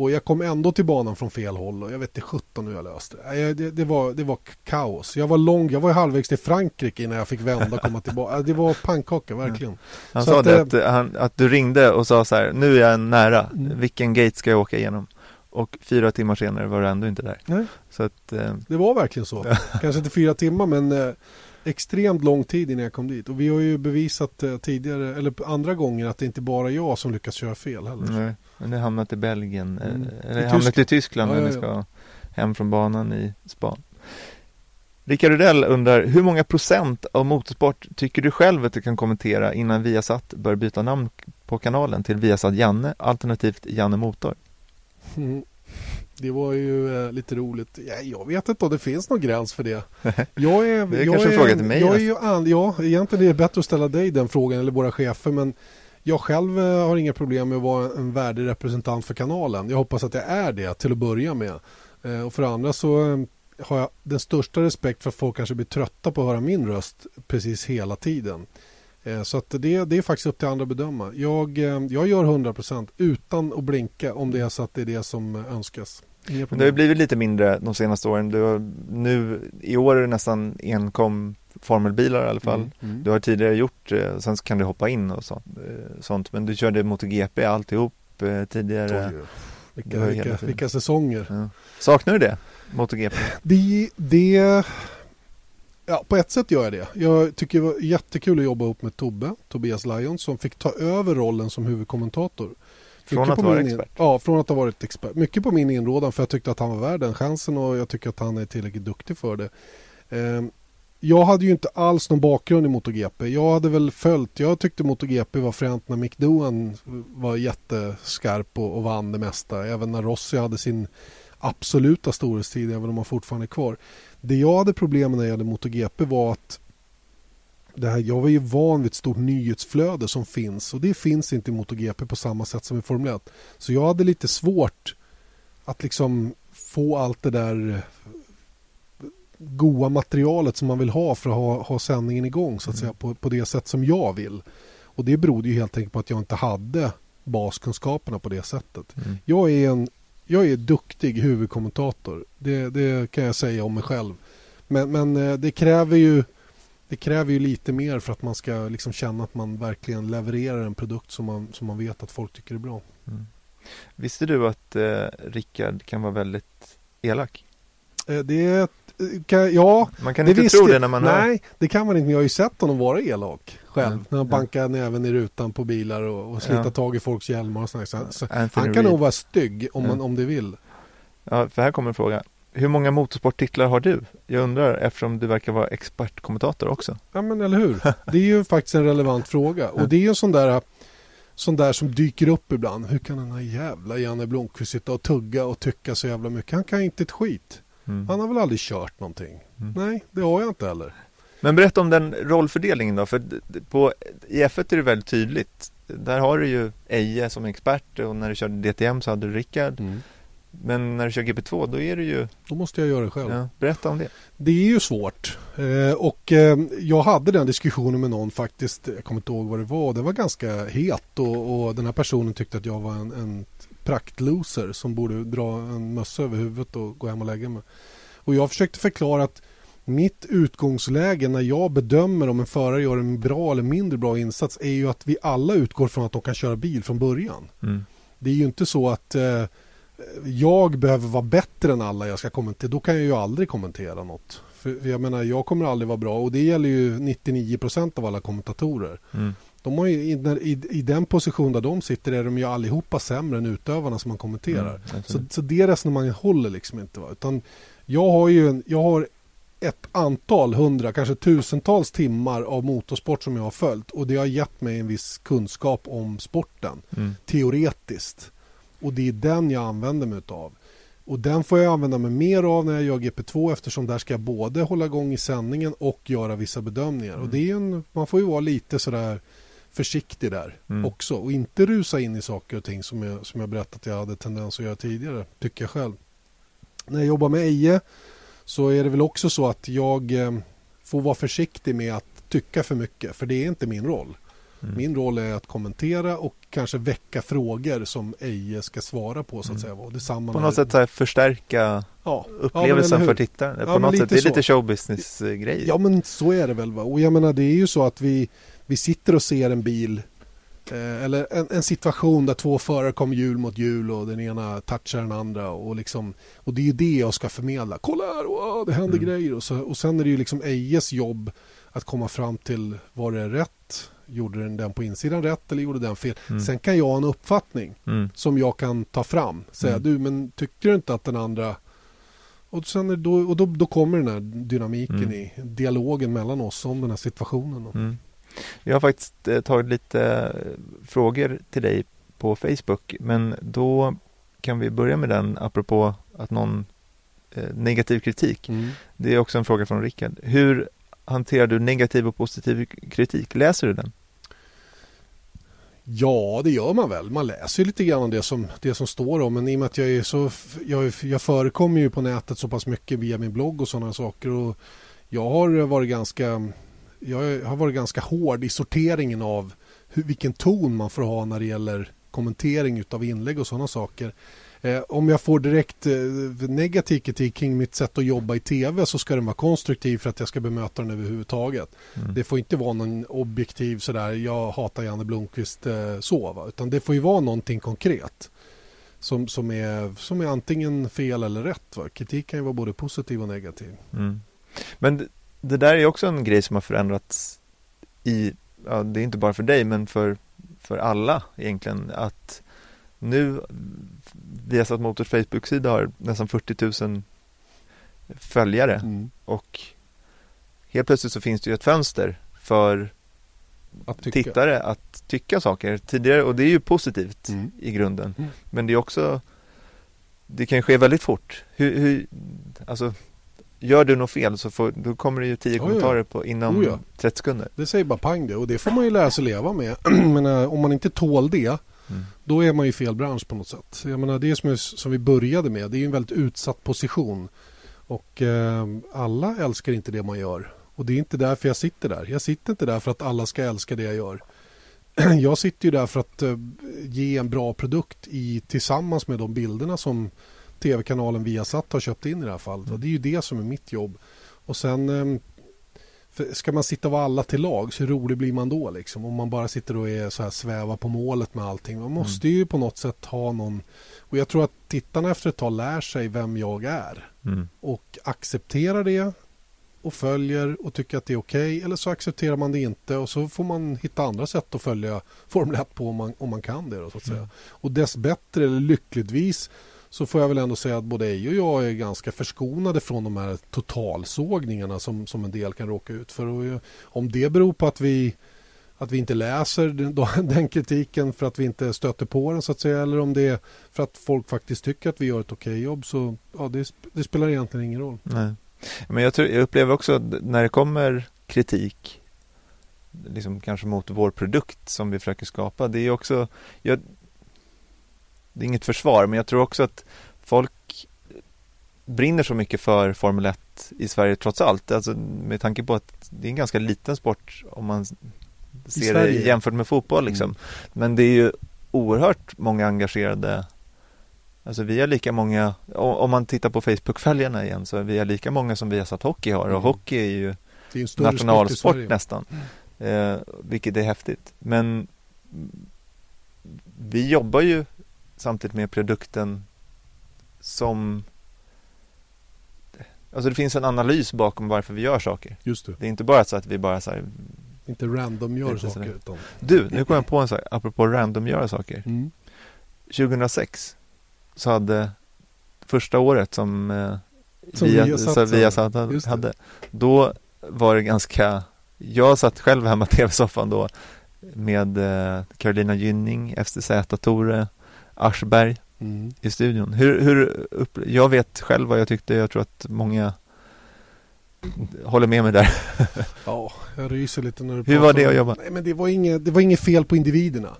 Och jag kom ändå till banan från fel håll och jag vet inte 17 hur jag löste det. Det, det, var, det var kaos. Jag var lång, jag var halvvägs till Frankrike innan jag fick vända och komma tillbaka. Det var pannkaka verkligen. Han så sa att, det, att, eh, han, att, du ringde och sa så här, nu är jag nära, vilken gate ska jag åka igenom? Och fyra timmar senare var du ändå inte där. Nej. Så att, eh... Det var verkligen så. Kanske inte fyra timmar men eh, extremt lång tid innan jag kom dit. Och vi har ju bevisat eh, tidigare, eller andra gånger, att det inte bara är jag som lyckas köra fel heller. Nej, men har hamnat i Belgien, mm. eller I hamnat i Tyskland ja, när ja, ni ska hem från banan i span. Rickard Rudell undrar, hur många procent av motorsport tycker du själv att du kan kommentera innan Viasat bör byta namn på kanalen till Viasat Janne alternativt Janne Motor? Mm. Det var ju eh, lite roligt. Ja, jag vet inte om det finns någon gräns för det. Jag är, det är jag kanske en fråga till mig. Jag är alltså. ja, egentligen är det bättre att ställa dig den frågan eller våra chefer. Men jag själv eh, har inga problem med att vara en värdig representant för kanalen. Jag hoppas att jag är det till att börja med. Eh, och för andra så eh, har jag den största respekt för att folk kanske blir trötta på att höra min röst precis hela tiden. Så att det, det är faktiskt upp till andra att bedöma. Jag, jag gör 100% utan att blinka om det är så att det är det som önskas. Det har blivit lite mindre de senaste åren. Har, nu, I år är det nästan enkom formelbilar i alla fall. Mm, mm. Du har tidigare gjort, eh, sen kan du hoppa in och sånt. sånt men du körde MotoGP alltihop tidigare. Oj, vilka, vilka, vilka säsonger. Ja. Saknar du det? MotoGP? Det, det Ja, på ett sätt gör jag det. Jag tycker det var jättekul att jobba ihop med Tobbe, Tobias Lions, som fick ta över rollen som huvudkommentator. Från att vara expert? Ja, från att ha varit expert. Mycket på min inrådan för jag tyckte att han var värd den chansen och jag tycker att han är tillräckligt duktig för det. Jag hade ju inte alls någon bakgrund i MotoGP. Jag hade väl följt, jag tyckte MotoGP var fränt när Mick Doohan var jätteskarp och, och vann det mesta. Även när Rossi hade sin absoluta storhetstid, även om han fortfarande är kvar. Det jag hade problem med när jag hade MotoGP var att det här, jag var ju van vid ett stort nyhetsflöde som finns och det finns inte i MotoGP på samma sätt som i Formel 1. Så jag hade lite svårt att liksom få allt det där goa materialet som man vill ha för att ha, ha sändningen igång så att mm. säga på, på det sätt som jag vill. Och det berodde ju helt enkelt på att jag inte hade baskunskaperna på det sättet. Mm. Jag är en jag är duktig huvudkommentator. Det, det kan jag säga om mig själv. Men, men eh, det kräver ju det kräver ju lite mer för att man ska liksom känna att man verkligen levererar en produkt som man, som man vet att folk tycker är bra. Mm. Visste du att eh, Rickard kan vara väldigt elak? Eh, det kan, ja, Man kan inte tro det när man Nej, hör. det kan man inte. Men jag har ju sett honom vara elak själv. Mm. När han bankar näven i rutan på bilar och, och slita ja. tag i folks hjälmar och sånt. Så, så han kan Reed. nog vara stygg om, man, om det vill. Ja, för här kommer en fråga. Hur många motorsporttitlar har du? Jag undrar eftersom du verkar vara expertkommentator också. Ja men eller hur. Det är ju faktiskt en relevant fråga. Och det är ju en sån där sån där som dyker upp ibland. Hur kan den här jävla Janne Blomqvist sitta och tugga och tycka så jävla mycket? Han kan inte ett skit. Mm. Han har väl aldrig kört någonting? Mm. Nej, det har jag inte heller. Men berätta om den rollfördelningen då, för på, i F1 är det väldigt tydligt. Där har du ju Eje som expert och när du körde DTM så hade du Rickard. Mm. Men när du kör GP2 då är det ju... Då måste jag göra det själv. Ja, berätta om det. Det är ju svårt. Eh, och eh, jag hade den diskussionen med någon faktiskt. Jag kommer inte ihåg vad det var. Det var ganska het och, och den här personen tyckte att jag var en, en praktloser som borde dra en mössa över huvudet och gå hem och lägga mig. Och jag försökte förklara att mitt utgångsläge när jag bedömer om en förare gör en bra eller mindre bra insats är ju att vi alla utgår från att de kan köra bil från början. Mm. Det är ju inte så att eh, jag behöver vara bättre än alla jag ska kommentera, då kan jag ju aldrig kommentera något. För jag menar, jag kommer aldrig vara bra och det gäller ju 99% av alla kommentatorer. Mm. De har ju, i, i, den position där de sitter är de ju allihopa sämre än utövarna som man kommenterar. Mm, så, så det resonemanget håller liksom inte. Va? Utan jag har ju en, jag har ett antal hundra, kanske tusentals timmar av motorsport som jag har följt och det har gett mig en viss kunskap om sporten Mm. teoretiskt. Och det är den jag använder mig av. Och den får jag använda mig mer av när jag gör GP2 eftersom där ska jag både hålla igång i sändningen och göra vissa bedömningar. Mm. Och det är en, man får ju vara lite sådär försiktig där Mm. också och inte rusa in i saker och ting som jag, som jag berättat att jag hade tendens att göra tidigare, tycker jag själv. När jag jobbar med Eje så är det väl också så att jag eh, får vara försiktig med att tycka för mycket, för det är inte min roll. Mm. Min roll är att kommentera och kanske väcka frågor som Eje ska svara på så att Mm. säga. Och detsamma På något sätt här förstärka ja. upplevelsen hur? för tittaren. På Ja, något sätt, det är så. lite showbusiness-grej. Ja men så är det väl. Va? Och jag menar det är ju så att vi, vi sitter och ser en bil eh, eller en, en situation där två förare kommer hjul mot hjul och den ena touchar den andra och, liksom, och det är ju det jag ska förmedla. Kolla här, wow, det händer Mm. grejer. Och, så, och sen är det ju liksom Ejes jobb att komma fram till var det är rätt? Gjorde den den på insidan rätt eller gjorde den fel? Mm. Sen kan jag ha en uppfattning Mm. som jag kan ta fram. Säga Mm. du men tyckte du inte att den andra och, sen då, och då, då kommer den här dynamiken Mm. i dialogen mellan oss om den här situationen. Jag har faktiskt eh, tagit lite eh, frågor till dig på Facebook men då kan vi börja med den apropå att någon eh, negativ kritik. Mm. Det är också en fråga från Rickard. Hur hanterar du negativ och positiv kritik? Läser du den? Ja, det gör man väl. Man läser lite grann om det som, det som står om. Men i och med att jag är så... Jag, jag förekommer ju på nätet så pass mycket via min blogg och sådana saker. Och jag har varit ganska... Jag har varit ganska hård i sorteringen av hur, vilken ton man får ha när det gäller kommentering av inlägg och sådana saker. Eh, om jag får direkt eh, negativ kritik kring mitt sätt att jobba i tv så ska den vara konstruktiv för att jag ska bemöta den överhuvudtaget. Mm. Det får inte vara någon objektiv sådär, jag hatar Janne Blomqvist eh, så. Va? Utan det får ju vara någonting konkret. Som, som, är, som är antingen fel eller rätt. Va? Kritik kan ju vara både positiv och negativ. Mm. Men det, där är också en grej som har förändrats i, ja, det är inte bara för dig men för, för alla egentligen att nu Viasat Motors Facebook-sida har nästan 40 000 följare Mm. och helt plötsligt så finns det ju ett fönster för Att tittare att tycka saker tidigare och det är ju positivt Mm. i grunden. Mm. Men det är också Det kan ske väldigt fort. Hur, hur, alltså, gör du något fel så får, då kommer det ju tio Ja, ja. kommentarer på inom Oh, ja. 30 sekunder. Det säger bara pang det och det får man ju lära sig leva med. Men om man inte tål det Mm. då är man i fel bransch på något sätt. Jag menar, det som, är, som vi började med, det är ju en väldigt utsatt position. Och eh, alla älskar inte det man gör. Och det är inte därför jag sitter där. Jag sitter inte där för att alla ska älska det jag gör. Jag sitter ju där för att eh, ge en bra produkt i, tillsammans med de bilderna som tv-kanalen Viasat har köpt in i det här fallet. Och det är ju det som är mitt jobb. Och sen eh, för ska man sitta och vara alla till lag, så rolig blir man då? Liksom? Om man bara sitter och är så här svävar på målet med allting. Man måste ju på något sätt ha någon... Och jag tror att tittarna efter ett tag lär sig vem jag är. Mm. Och accepterar det och följer och tycker att det är okej. eller så accepterar man det inte och så får man hitta andra sätt att följa Formel 1 på om man, om man kan det. Då, så att säga. Mm. Och dess bättre, eller lyckligtvis, så får jag väl ändå säga att både Eje och jag är ganska förskonade från de här totalsågningarna som, som en del kan råka ut för. Och om det beror på att vi, att vi inte läser den, den kritiken för att vi inte stöter på den så att säga eller om det är för att folk faktiskt tycker att vi gör ett okej jobb så ja, det, det spelar egentligen ingen roll. Nej. Men jag, tror, jag upplever också att när det kommer kritik liksom kanske mot vår produkt som vi försöker skapa. Det är också jag, det är inget försvar men jag tror också att folk brinner så mycket för Formel 1 i Sverige trots allt. Alltså med tanke på att det är en ganska liten sport om man ser det jämfört med fotboll liksom. Mm. Men det är ju oerhört många engagerade Alltså vi har lika många, om man tittar på Facebook-följarna igen så är vi har lika många som vi har satt hockey har och Mm. hockey är ju är nationalsport nästan. Eh, vilket är häftigt. Men vi jobbar ju samtidigt med produkten som Alltså det finns en analys bakom varför vi gör saker. Just det. Det är inte bara så att vi bara så här, Inte random gör Inte saker utan... Du, nu kom jag på en sak, apropå random göra saker. Mm. 2006 så hade första året som, eh, Som via, Viasat hade. Viasat det. hade, då var det ganska, jag satt själv hemma i tv-soffan då med eh, Carolina Gynning, FTZ, Tore, Aschberg Mm. i studion. Hur, hur upp, jag vet själv vad jag tyckte, jag tror att många håller med mig där. Ja, jag ryser lite när du Hur var det att jobba? Nej, men det var inget, det var inget fel på individerna.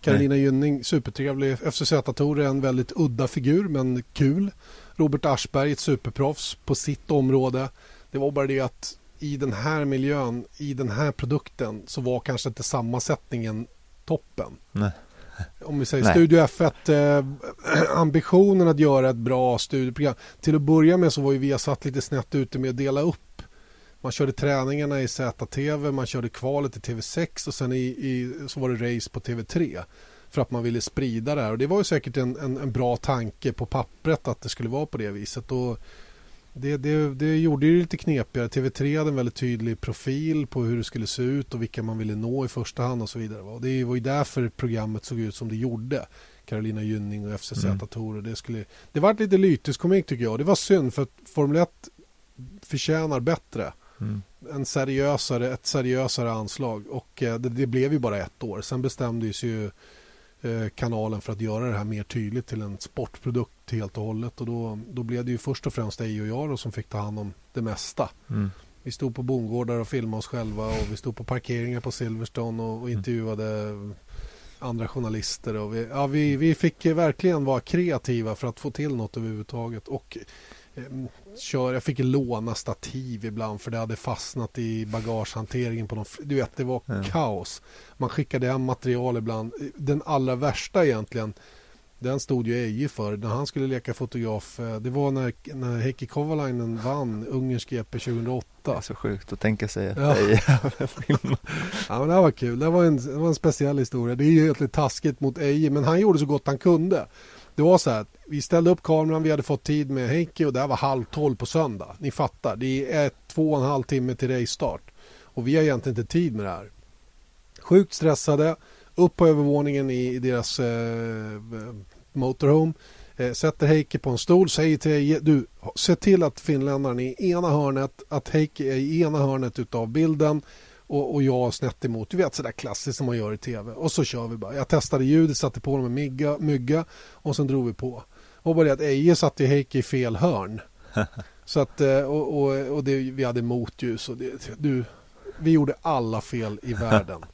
Carolina Gynning, supertrevlig. FCZ-Tore, en väldigt udda figur, men kul. Robert Aschberg, ett superproffs på sitt område. Det var bara det att i den här miljön, i den här produkten, så var kanske inte sammansättningen toppen. Nej. Om vi säger Nej. Studio F1, eh, ambitionen att göra ett bra studioprogram. Till att börja med så var ju vi satt lite snett ute med att dela upp. Man körde träningarna i ZTV, man körde kvalet i TV6 och sen i, i, så var det race på TV3. För att man ville sprida det här. Och det var ju säkert en, en, en bra tanke på pappret att det skulle vara på det viset. Och det, det, det gjorde det lite knepigare. TV3 hade en väldigt tydlig profil på hur det skulle se ut och vilka man ville nå i första hand och så vidare. Och det var ju därför programmet såg ut som det gjorde. Carolina Gynning och FCZ Mm. Tore. Det, skulle, det var lite lyteskomik tycker jag. Det var synd för att Formel 1 förtjänar bättre. Mm. En seriösare, ett seriösare anslag. Och eh, det, det blev ju bara ett år. Sen bestämdes ju eh, kanalen för att göra det här mer tydligt till en sportprodukt helt och hållet. Och då, då blev det ju först och främst Eje och jag då som fick ta hand om det mesta. Mm. Vi stod på bondgårdar och filmade oss själva och vi stod på parkeringar på Silverstone och, Mm. och intervjuade andra journalister. Och vi, ja, vi, vi fick verkligen vara kreativa för att få till något överhuvudtaget. Och eh, kör, jag fick låna stativ ibland för det hade fastnat i bagagehanteringen. På någon, du vet, det var Ja. kaos. Man skickade hem material ibland. Den allra värsta egentligen den stod ju Eje för när han skulle leka fotograf. eh, Det var när, när Heikki Kovalainen vann ungersk GP Det 2008. är så sjukt att tänka sig att Ja. Eje. Ja, men det här var kul. Det var, en, det var en speciell historia. Det är ju egentligen taskigt mot Eje men han gjorde så gott han kunde. Det var så här vi ställde upp kameran, vi hade fått tid med Heikki och det här var halv tolv på söndag. Ni fattar, det är två och en halv timme till racestart. Och vi har egentligen inte tid med det här. Sjukt stressade, upp på övervåningen i, i deras eh, motorhome. Eh, sätter Heikki på en stol, säger till du se till att finländaren är i ena hörnet, att Heikki är i ena hörnet utav bilden och, och jag snett emot. Du vet sådär klassiskt som man gör i tv. Och så kör vi bara. Jag testade ljudet, satte på dem en mygga, mygga och sen drog vi på. Och bara det att Eje satte Heikki i fel hörn. så att, eh, och, och, och det, vi hade motljus och det, du, vi gjorde alla fel i världen.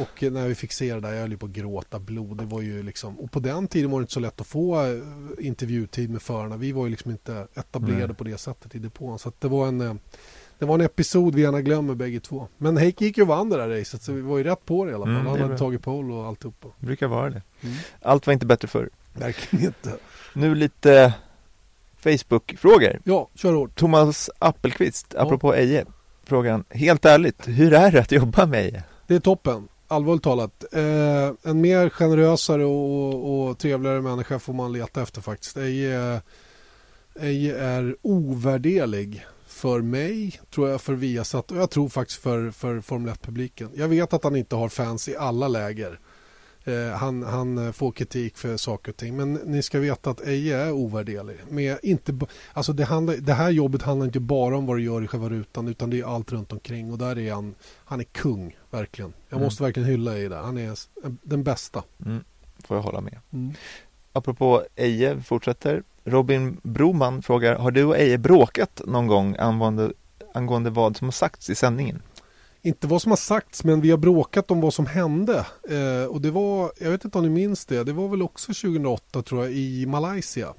Och när vi fick se det där, jag höll ju på att gråta blod. Det var ju liksom, och på den tiden var det inte så lätt att få eh, intervjutid med förarna. Vi var ju liksom inte etablerade Nej. på det sättet i depån. Så att det var en eh, det var en episod vi gärna glömmer bägge två. Men Heikki gick ju och vann det där racet så vi var ju rätt på det i alla fall. Mm, Han hade tagit pole och alltihopa. Det brukar vara det. Mm. Allt var inte bättre förr. Verkligen inte. Nu lite Facebook-frågor. Ja, kör hårt. Thomas Appelqvist, Ja. apropå Eje, frågan Helt ärligt, hur är det att jobba med Eje? Det är toppen. Allvarligt talat. Eh, en mer generösare och, och trevligare människa får man leta efter faktiskt. Eje, eh, Eje är ovärderlig för mig, tror jag, för Viasat och jag tror faktiskt för, för Formel 1-publiken. Jag vet att han inte har fans i alla läger. Eh, han, han eh, får kritik för saker och ting. Men ni ska veta att Eje är ovärderlig. Med inte, alltså det, handlar, det här jobbet handlar inte bara om vad du gör i själva rutan utan det är allt runt omkring. Och där är han, han är kung, verkligen. Jag Mm. måste verkligen hylla Eje där. Han är den bästa. Mm, får jag hålla med. Mm. Apropå Eje, vi fortsätter. Robin Broman frågar, har du och Eje bråkat någon gång angående, angående vad som har sagts i sändningen? Inte vad som har sagts men vi har bråkat om vad som hände. Eh, och det var, jag vet inte om ni minns det, det var väl också 2008 tror jag i Malaysia.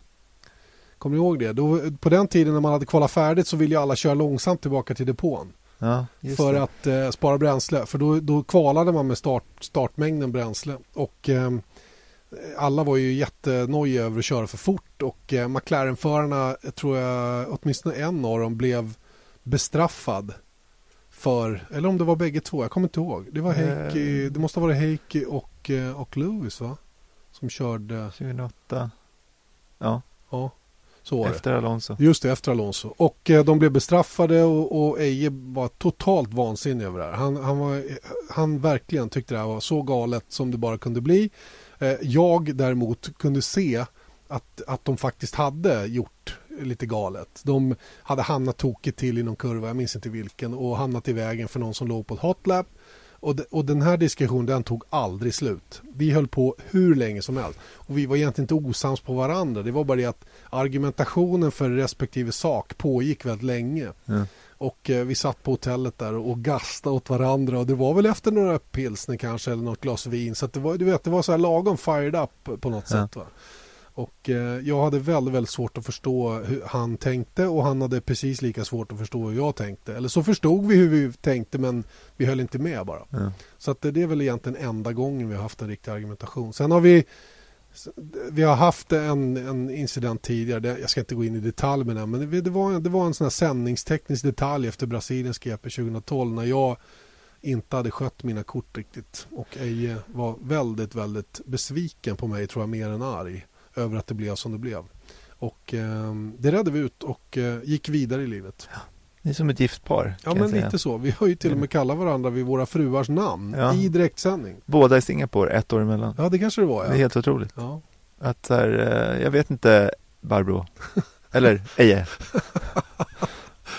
Kommer ni ihåg det? Då, på den tiden när man hade kvalat färdigt så ville ju alla köra långsamt tillbaka till depån. Ja, för det. att eh, spara bränsle. För då, då kvalade man med start, startmängden bränsle. Och eh, alla var ju jättenojiga över att köra för fort. Och eh, McLaren-förarna, tror jag, åtminstone en av dem blev bestraffad. För, eller om det var bägge två, jag kommer inte ihåg. Det var Heikki, Eh. det måste ha varit Heikki och, eh, och Lewis va? Som körde, 2008. Ja, ja. Så var det. Efter Alonso. Just det, efter Alonso. Och eh, de blev bestraffade och, och Eje var totalt vansinnig över det här. Han, han, var, han verkligen tyckte det här var så galet som det bara kunde bli. Eh, jag däremot kunde se att, att de faktiskt hade gjort lite galet. De hade hamnat tokigt till i någon kurva, jag minns inte vilken, och hamnat i vägen för någon som låg på ett hotlap. Och, de, och den här diskussionen den tog aldrig slut. Vi höll på hur länge som helst. Och vi var egentligen inte osams på varandra. Det var bara det att argumentationen för respektive sak pågick väldigt länge. Ja. Och eh, vi satt på hotellet där och gastade åt varandra och det var väl efter några pilsner kanske eller något glas vin. Så det var, du vet, det var så här lagom fired up på något Ja. sätt. Va? Och eh, jag hade väldigt, väldigt svårt att förstå hur han tänkte och han hade precis lika svårt att förstå hur jag tänkte. Eller så förstod vi hur vi tänkte men vi höll inte med bara. Ja. Så att det det är väl egentligen enda gången vi har haft en riktig argumentation. Sen har vi vi har haft en, en incident tidigare, jag ska inte gå in i detalj med den, men det, det, var, det var en sån här sändningsteknisk detalj efter Brasiliens GP 2012 när jag inte hade skött mina kort riktigt och Eje var väldigt, väldigt besviken på mig, tror jag, mer än arg över att det blev som det blev. Och eh, det redde vi ut och eh, gick vidare i livet. Ni är som ett gift par. Ja, men lite så. Vi har ju till och med kallat varandra vid våra fruars namn Ja. i direktsändning. Båda i Singapore, ett år emellan. Ja, det kanske det var. Det är Ja. helt otroligt. Ja. Att här, eh, jag vet inte Barbro. Eller Eje.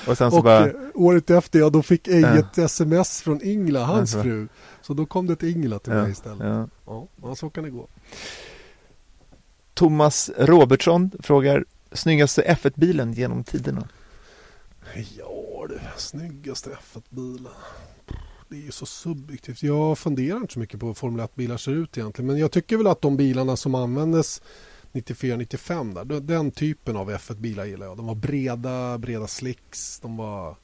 Och sen Och bara, eh, året efter, ja, då fick Eje Ja. ett sms från Ingela, hans fru. Så då kom det till Ingela till ja, mig istället. ja. Ja, ja, så kan det gå. Thomas Robertsson frågar snyggaste F1-bilen genom tiderna. Ja, du, snyggaste F1-bilen. Det är ju så subjektivt. Jag funderar inte så mycket på hur Formel 1-bilar ser ut egentligen. Men jag tycker väl att de bilarna som användes 94-95 där, den- den typen av F1-bilar gillar jag. De var breda, breda slicks, de var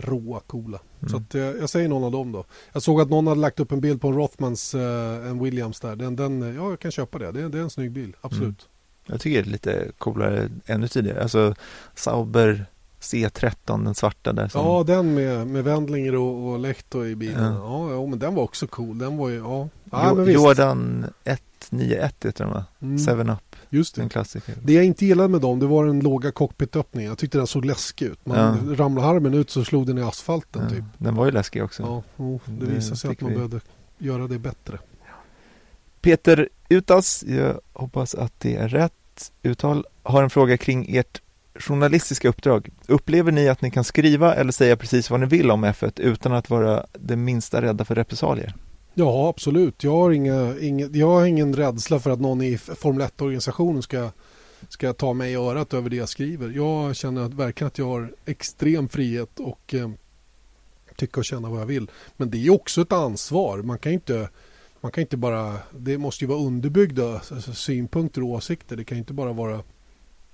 råa, coola. Mm. Så att, eh, jag säger någon av dem då. Jag såg att någon hade lagt upp en bild på en Rothmans, eh, en Williams där. Den, den, eh, ja, jag kan köpa det. Det, är- det är en snygg bil, absolut. Jag tycker det är lite coolare ännu tidigare. Alltså Sauber C13, den svarta där. Som, Ja, den med, med Wendlinger och, och Lehto i bilen. Ja. Ja. Men den var också cool. Den var ju, ja. ja Jo-. Jordan 191 heter den va? Mm, 7 Just en det. klassiker. Det jag inte gillade med dem, det var den låga cockpitöppningen. Jag tyckte den såg läskig ut. Man Ja. ramlade harmen ut så slog den i asfalten Ja, typ. den var ju läskig också. Ja, jo, det Det visade sig att man vi- behövde göra det bättre. Peter Utas, jag hoppas att det är rätt uttal, har en fråga kring ert journalistiska uppdrag. Upplever ni att ni kan skriva eller säga precis vad ni vill om F1 utan att vara det minsta rädda för repressalier? Ja, absolut. Jag har, inga, inga, jag har ingen rädsla för att någon i Formel 1-organisationen ska, ska ta mig i örat över det jag skriver. Jag känner att, verkligen att jag har extrem frihet och eh, tycka och känna vad jag vill. Men det är också ett ansvar. Man kan inte, man kan inte bara... Det måste ju vara underbyggda alltså, synpunkter och åsikter. Det kan inte bara vara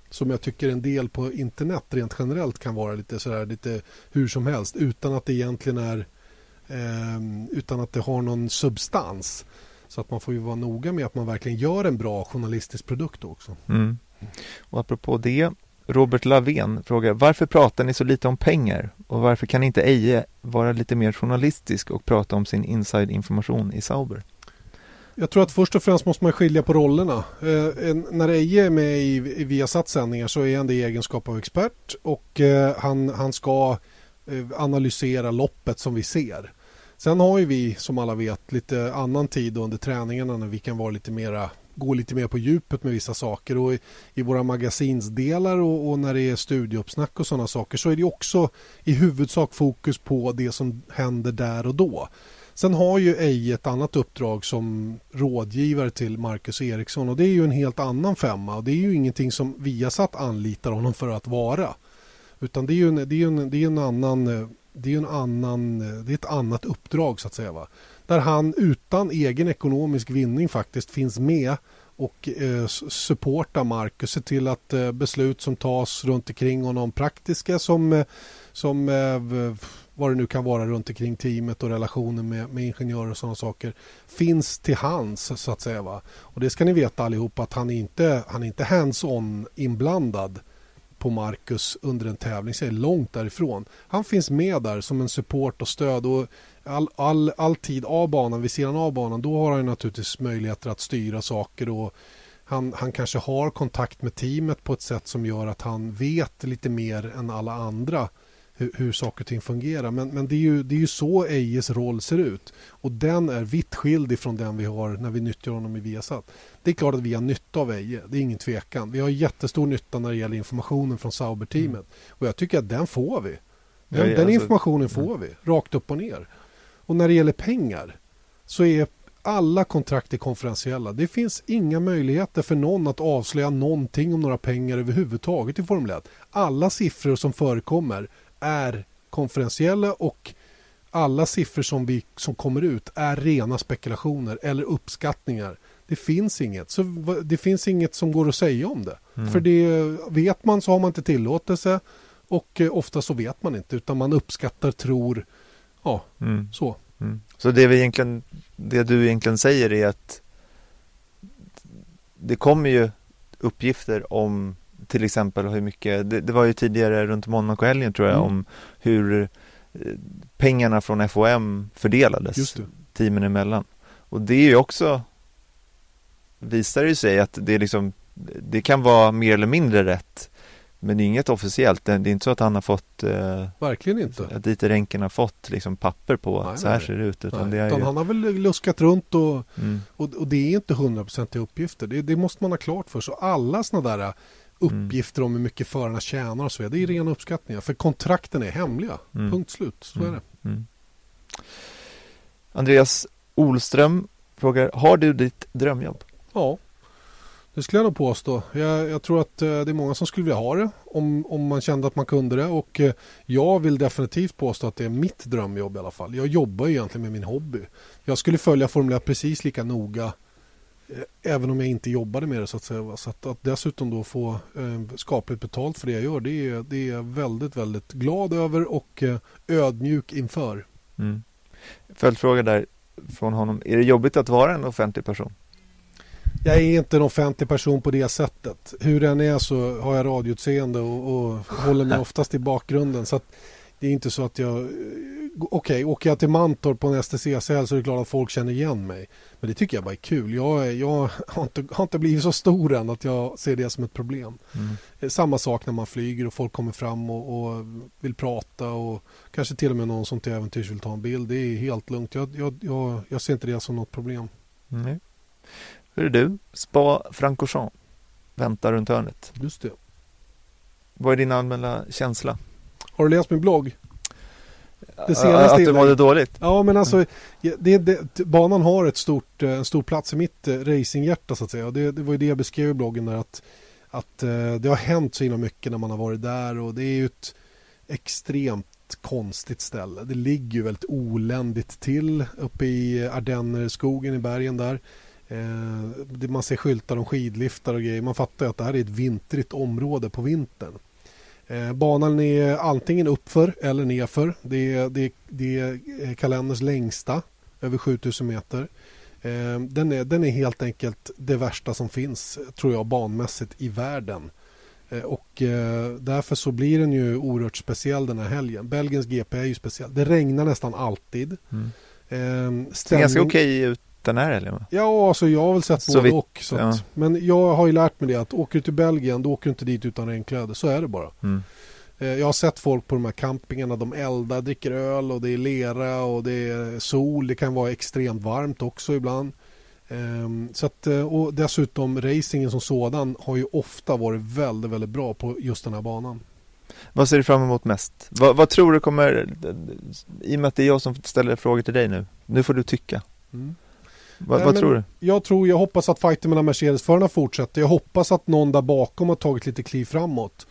som jag tycker en del på internet rent generellt kan vara lite sådär lite hur som helst utan att det egentligen är Ehm, utan att det har någon substans. Så att man får ju vara noga med att man verkligen gör en bra journalistisk produkt också. Mm. Och apropå det, Robert Lavén frågar varför pratar ni så lite om pengar och varför kan inte Eje vara lite mer journalistisk och prata om sin inside-information i Sauber? Jag tror att först och främst måste man skilja på rollerna. Eh, när Eje är med i, i Viasat sändningar så är han det i egenskap av expert och eh, han, han ska eh, analysera loppet som vi ser. Sen har ju vi som alla vet lite annan tid under träningarna när vi kan vara lite mera gå lite mer på djupet med vissa saker och i, i våra magasinsdelar och, och när det är studieuppsnack och sådana saker så är det också i huvudsak fokus på det som händer där och då. Sen har ju Eje ett annat uppdrag som rådgivare till Marcus Eriksson och det är ju en helt annan femma och det är ju ingenting som Viasat anlitar honom för att vara. Utan det är ju en, det är en, det är en annan eh, det är en annan det är ett annat uppdrag så att säga va. Där han utan egen ekonomisk vinning faktiskt finns med och eh, supportar Marcus, ser till att eh, beslut som tas runt omkring honom praktiska som, eh, som eh, vad det nu kan vara runt omkring teamet och relationen med, med ingenjörer och sådana saker finns till hands så att säga. Va? Och det ska ni veta allihop att han är inte, han är inte hands-on inblandad på Marcus under en tävling, så är långt därifrån. Han finns med där som en support och stöd och all, all, all tid av banan, vid sidan av banan, då har han naturligtvis möjligheter att styra saker och Han, han kanske har kontakt med teamet på ett sätt som gör att han vet lite mer än alla andra hur, hur saker och ting fungerar. Men, men det, är ju, det är ju så Ejes roll ser ut. Och den är vitt skild ifrån den vi har när vi nyttjar honom i Viasat. Det är klart att vi har nytta av Eje, det är ingen tvekan. Vi har jättestor nytta när det gäller informationen från Sauber-teamet. Mm. Och jag tycker att den får vi. Den, ja, ja, den alltså, informationen får mm. vi, rakt upp och ner. Och när det gäller pengar så är alla kontrakt är konferentiella. Det finns inga möjligheter för någon att avslöja någonting om några pengar överhuvudtaget i Formel 1. Alla siffror som förekommer är konferentiella och alla siffror som, vi, som kommer ut är rena spekulationer eller uppskattningar. Det finns inget. Så det finns inget som går att säga om det. Mm. För det vet man så har man inte tillåtelse och eh, ofta så vet man inte utan man uppskattar, tror, ja, mm. så. Mm. Så det, vi egentligen, det du egentligen säger är att det kommer ju uppgifter om till exempel hur mycket, det, det var ju tidigare runt Monaco-helgen tror jag, mm. om hur eh, pengarna från FOM fördelades teamen emellan. Och det är ju också, visar det sig att det är liksom, det kan vara mer eller mindre rätt. Men det är inget officiellt, det är inte så att han har fått eh, Verkligen inte Att Dieter Renken har fått liksom papper på att så här ser det ut Utan, det är utan ju... han har väl luskat runt och, mm. och, och, det är inte hundraprocentiga uppgifter det, det, måste man ha klart för sig alla sådana där uppgifter om hur mycket förarna tjänar och så vidare. Det är rena uppskattningar. För kontrakten är hemliga. Mm. Punkt slut. Så är det. Mm. Andreas Olström frågar, har du ditt drömjobb? Ja, det skulle jag nog påstå. Jag, jag, tror att eh, det är många som skulle vilja ha det om, om man kände att man kunde det. Och eh, jag vill definitivt påstå att det är mitt drömjobb i alla fall. Jag jobbar egentligen med min hobby. Jag skulle följa Formel 1 precis lika noga även om jag inte jobbade med det så att säga. Så att, att dessutom då få eh, skapligt betalt för det jag gör det är, det är jag väldigt, väldigt glad över och eh, ödmjuk inför. Mm. Följdfråga där från honom. Är det jobbigt att vara en offentlig person? Jag är inte en offentlig person på det sättet. Hur den är så har jag radioutseende och, och håller mig oftast i bakgrunden. Så att det är inte så att jag okej, okay, åker jag till Mantorp på en STCCL så är det klart att folk känner igen mig. Men det tycker jag bara är kul. Jag, jag har, inte, har inte blivit så stor än att jag ser det som ett problem. Mm. Eh, samma sak när man flyger och folk kommer fram och, och, vill prata och kanske till och med någon som till äventyrs vill ta en bild. Det är helt lugnt. Jag, jag, jag, jag ser inte det som något problem. Mm. Hur är du? Spa Francorchamps väntar runt hörnet. Just det. Vad är din allmänna känsla? Har du läst min blogg? Det senaste att du mådde dåligt? Ja men alltså det, det, banan har ett stort, eh, en stor plats i mitt eh, racinghjärta så att säga. Det, det var ju det jag beskrev i bloggen där att, att eh, det har hänt så himla mycket när man har varit där och det är ju ett extremt konstigt ställe. Det ligger ju väldigt oländigt till uppe i Ardennerskogen i bergen där. man ser skyltar om skidliftar och grejer. Man fattar ju att det här är ett vintrigt område på vintern. Eh, banan är antingen uppför eller nerför. Det är, det, det är eh, kalenderns längsta, över 7000 meter. Eh, den är, den är helt enkelt det värsta som finns, tror jag, banmässigt i världen. Och därför så blir den ju oerhört speciell den här helgen. Belgiens GP är ju speciell. Det regnar nästan alltid. Mm. Stämning... Det ser ganska okej ut den här helgen? Ja, alltså jag har väl sett så både och. Så ja. att, men jag har ju lärt mig det att åker du till Belgien då åker du inte dit utan regnkläder. Så är det bara. Mm. Eh, jag har sett folk på de här campingarna. De eldar, dricker öl och det är lera och det är sol. Det kan vara extremt varmt också ibland. Ehm, så att, eh, och dessutom racingen som sådan har ju ofta varit väldigt, väldigt bra på just den här banan. Vad ser du fram emot mest? Vad, vad, tror du kommer, i och med att det är jag som ställer frågor till dig nu, nu får du tycka. Mm. Va, vad tror du? Jag tror, jag hoppas att fighten mellan Mercedes-förarna fortsätter. Jag hoppas att någon där bakom har tagit lite kliv framåt.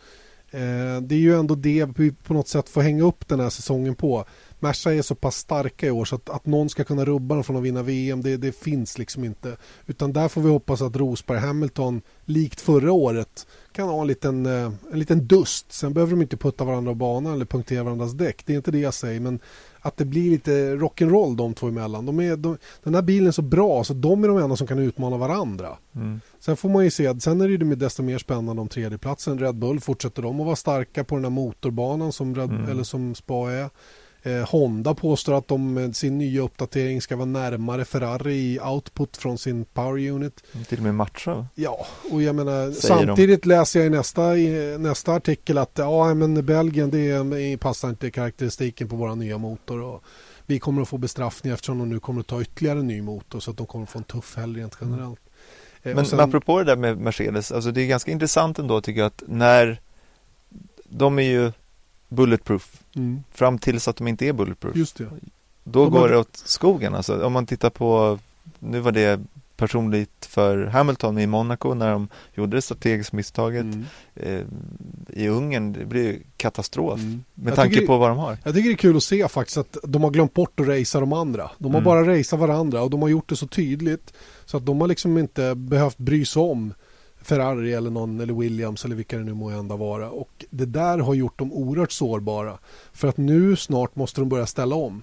Eh, det är ju ändå det vi på något sätt får hänga upp den här säsongen på. Merca är så pass starka i år så att, att någon ska kunna rubba dem från att vinna VM det, det finns liksom inte. Utan där får vi hoppas att Rosberg Hamilton likt förra året kan ha en liten, eh, en liten dust. Sen behöver de inte putta varandra av banan eller punktera varandras däck. Det är inte det jag säger men att det blir lite rock'n'roll de två emellan. De är, de, den här bilen är så bra så de är de enda som kan utmana varandra. Mm. Sen får man ju se, sen är det ju desto mer spännande om tredjeplatsen. Red Bull fortsätter de att vara starka på den här motorbanan som, Red, mm. eller som Spa är. Eh, Honda påstår att de med sin nya uppdatering ska vara närmare Ferrari i output från sin power unit. Till och med matcha Ja, och jag menar Säger samtidigt de. läser jag i nästa, i nästa artikel att ja, men Belgien det passar inte karaktäristiken på vår nya motor. Och vi kommer att få bestraffning eftersom de nu kommer att ta ytterligare en ny motor så att de kommer att få en tuff helg rent generellt. Mm. Men, sen... men apropå det där med Mercedes, alltså det är ganska intressant ändå tycker jag att när de är ju bulletproof mm. fram tills att de inte är bulletproof. Just det. Då de går har... det åt skogen alltså. Om man tittar på, nu var det personligt för Hamilton i Monaco när de gjorde det strategiska misstaget. Mm. Eh, I Ungern, det blir katastrof mm. med jag tanke på vad de har. Jag tycker det är kul att se faktiskt att de har glömt bort att racea de andra. De har mm. bara raceat varandra och de har gjort det så tydligt så att de har liksom inte behövt bry sig om Ferrari eller någon eller Williams eller vilka det nu må ända vara. Och det där har gjort dem oerhört sårbara. För att nu snart måste de börja ställa om.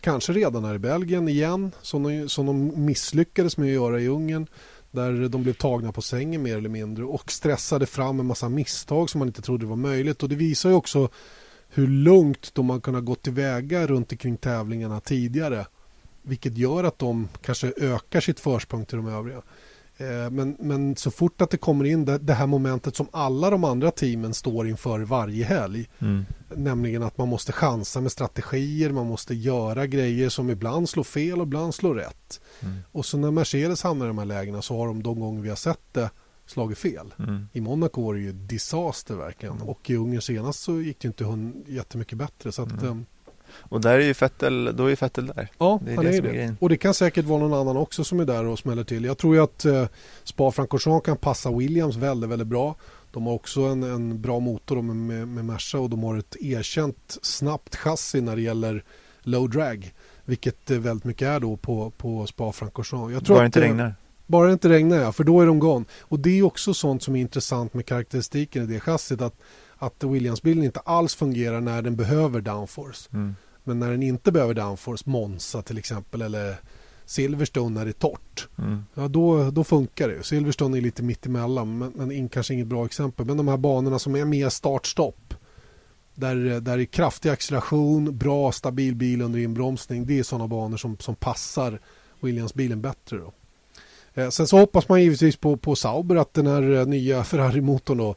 Kanske redan här i Belgien igen som de, som de misslyckades med att göra i Ungern. Där de blev tagna på sängen mer eller mindre och stressade fram en massa misstag som man inte trodde var möjligt. Och det visar ju också hur lugnt de har kunnat gå tillväga runt omkring tävlingarna tidigare. Vilket gör att de kanske ökar sitt försprång till de övriga. Eh, men, men så fort att det kommer in det, det, här momentet som alla de andra teamen står inför varje helg. Mm. Nämligen att man måste chansa med strategier, man måste göra grejer som ibland slår fel och ibland slår rätt. Mm. Och så när Mercedes hamnar i de här lägena så har de de gånger vi har sett det slagit fel. Mm. I Monaco var det ju disaster verkligen. Mm. Och i Ungern senast så gick det inte jättemycket bättre. Så att, och där är ju Fettel, då är Fettel där. Ja, det är han det är det. Är och det kan säkert vara någon annan också som är där och smäller till. Jag tror ju att eh, Spa-Francorchamps kan passa Williams väldigt, väldigt bra. De har också en, en bra motor med, med, Merca och de har ett erkänt snabbt chassi när det gäller low drag. Vilket det väldigt mycket är då på, på Spa-Francorchamps. Bara det inte regnar. Bara det inte regnar ja, för då är de gone. Och det är också sånt som är intressant med karaktäristiken i det chassit. Att, att Williams-bilen inte alls fungerar när den behöver downforce. Mm. Men när den inte behöver downforce, Monza till exempel eller Silverstone när det är torrt. Mm. Ja, då, då funkar det. Silverstone är lite mittemellan men, men kanske inget bra exempel. Men de här banorna som är mer start-stopp. Där, där är kraftig acceleration, bra stabil bil under inbromsning. Det är sådana banor som, som passar Williams-bilen bättre. Då. Eh, sen så hoppas man givetvis på, på Sauber att den här eh, nya Ferrari-motorn då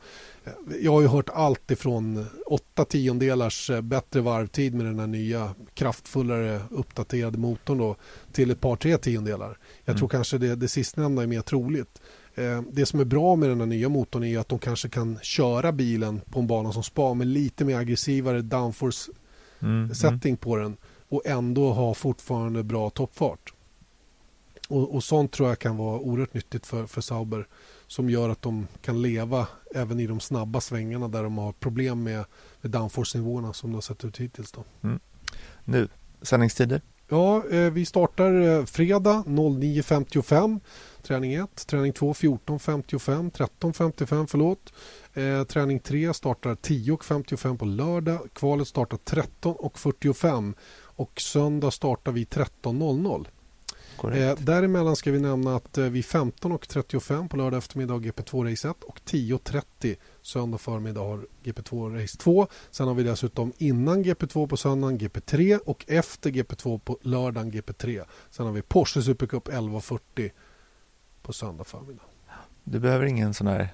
jag har ju hört allt ifrån åtta tiondelars eh, bättre varvtid med den här nya kraftfullare uppdaterade motorn då, till ett par tre tiondelar. Jag mm. tror kanske det, det sistnämnda är mer troligt. Eh, det som är bra med den här nya motorn är att de kanske kan köra bilen på en bana som Spa med lite mer aggressivare downforce mm. mm. setting på den och ändå ha fortfarande bra toppfart. Och, och sånt tror jag kan vara oerhört nyttigt för, för Sauber som gör att de kan leva även i de snabba svängarna där de har problem med, med downforce-nivåerna som det har sett ut hittills. Då. Mm. Nu, sändningstider? Ja, eh, vi startar eh, fredag 09.55 träning 1, träning 2 14.55, 13.55 förlåt. Eh, träning 3 startar 10.55 på lördag, kvalet startar 13.45 och söndag startar vi 13.00. Eh, däremellan ska vi nämna att eh, vid 15.35 på lördag eftermiddag har GP2 Race 1 och 10.30 söndag förmiddag har GP2 Race 2. Sen har vi dessutom innan GP2 på söndagen GP3 och efter GP2 på lördagen GP3. Sen har vi Porsche Supercup 11.40 på söndag förmiddag. Du behöver ingen sån här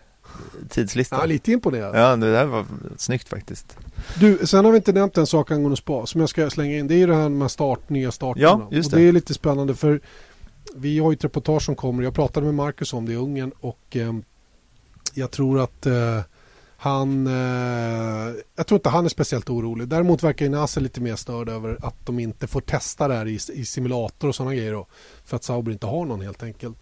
tidslista. Ja, lite imponerad. Ja, det där var snyggt faktiskt. Du, sen har vi inte nämnt en sak angående spa som jag ska slänga in. Det är ju det här med start, nya starterna. Ja, just det. Och det är lite spännande för vi har ju ett reportage som kommer. Jag pratade med Marcus om det i Ungern och eh, jag tror att eh, han, eh, jag tror inte han är speciellt orolig. Däremot verkar Inase lite mer störd över att de inte får testa det här i, i simulator och sådana grejer. Då, för att Sauber inte har någon helt enkelt.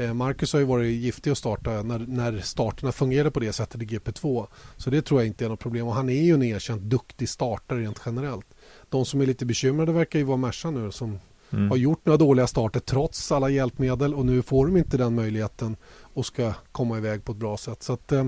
Eh, Marcus har ju varit giftig att starta när, när starterna fungerade på det sättet i GP2. Så det tror jag inte är något problem. Och han är ju en erkänt duktig startare rent generellt. De som är lite bekymrade verkar ju vara Merca nu som mm. har gjort några dåliga starter trots alla hjälpmedel och nu får de inte den möjligheten och ska komma iväg på ett bra sätt. Så att, eh,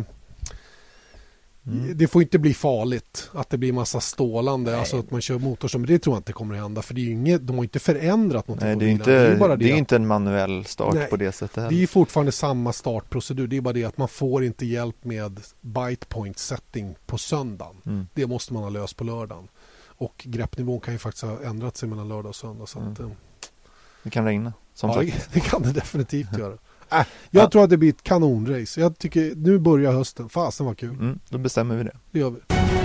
Mm. Det får inte bli farligt att det blir massa stålande, Nej. alltså att man kör motor som det tror jag inte kommer att hända för det är inget, de har inte förändrat någonting. Nej, det är, inte, det är, bara det, det är inte en manuell start Nej, på det sättet. Heller. Det är fortfarande samma startprocedur, det är bara det att man får inte hjälp med bite point setting på söndagen. Mm. Det måste man ha löst på lördagen. Och greppnivån kan ju faktiskt ha ändrat sig mellan lördag och söndag. Så att, Mm. eh, Det kan regna. Som ja, sagt. det kan det definitivt göra. Äh, jag Ja. tror att det blir ett kanonrace. Jag tycker nu börjar hösten. Fasen vad kul. Mm, då bestämmer vi det. Det gör vi.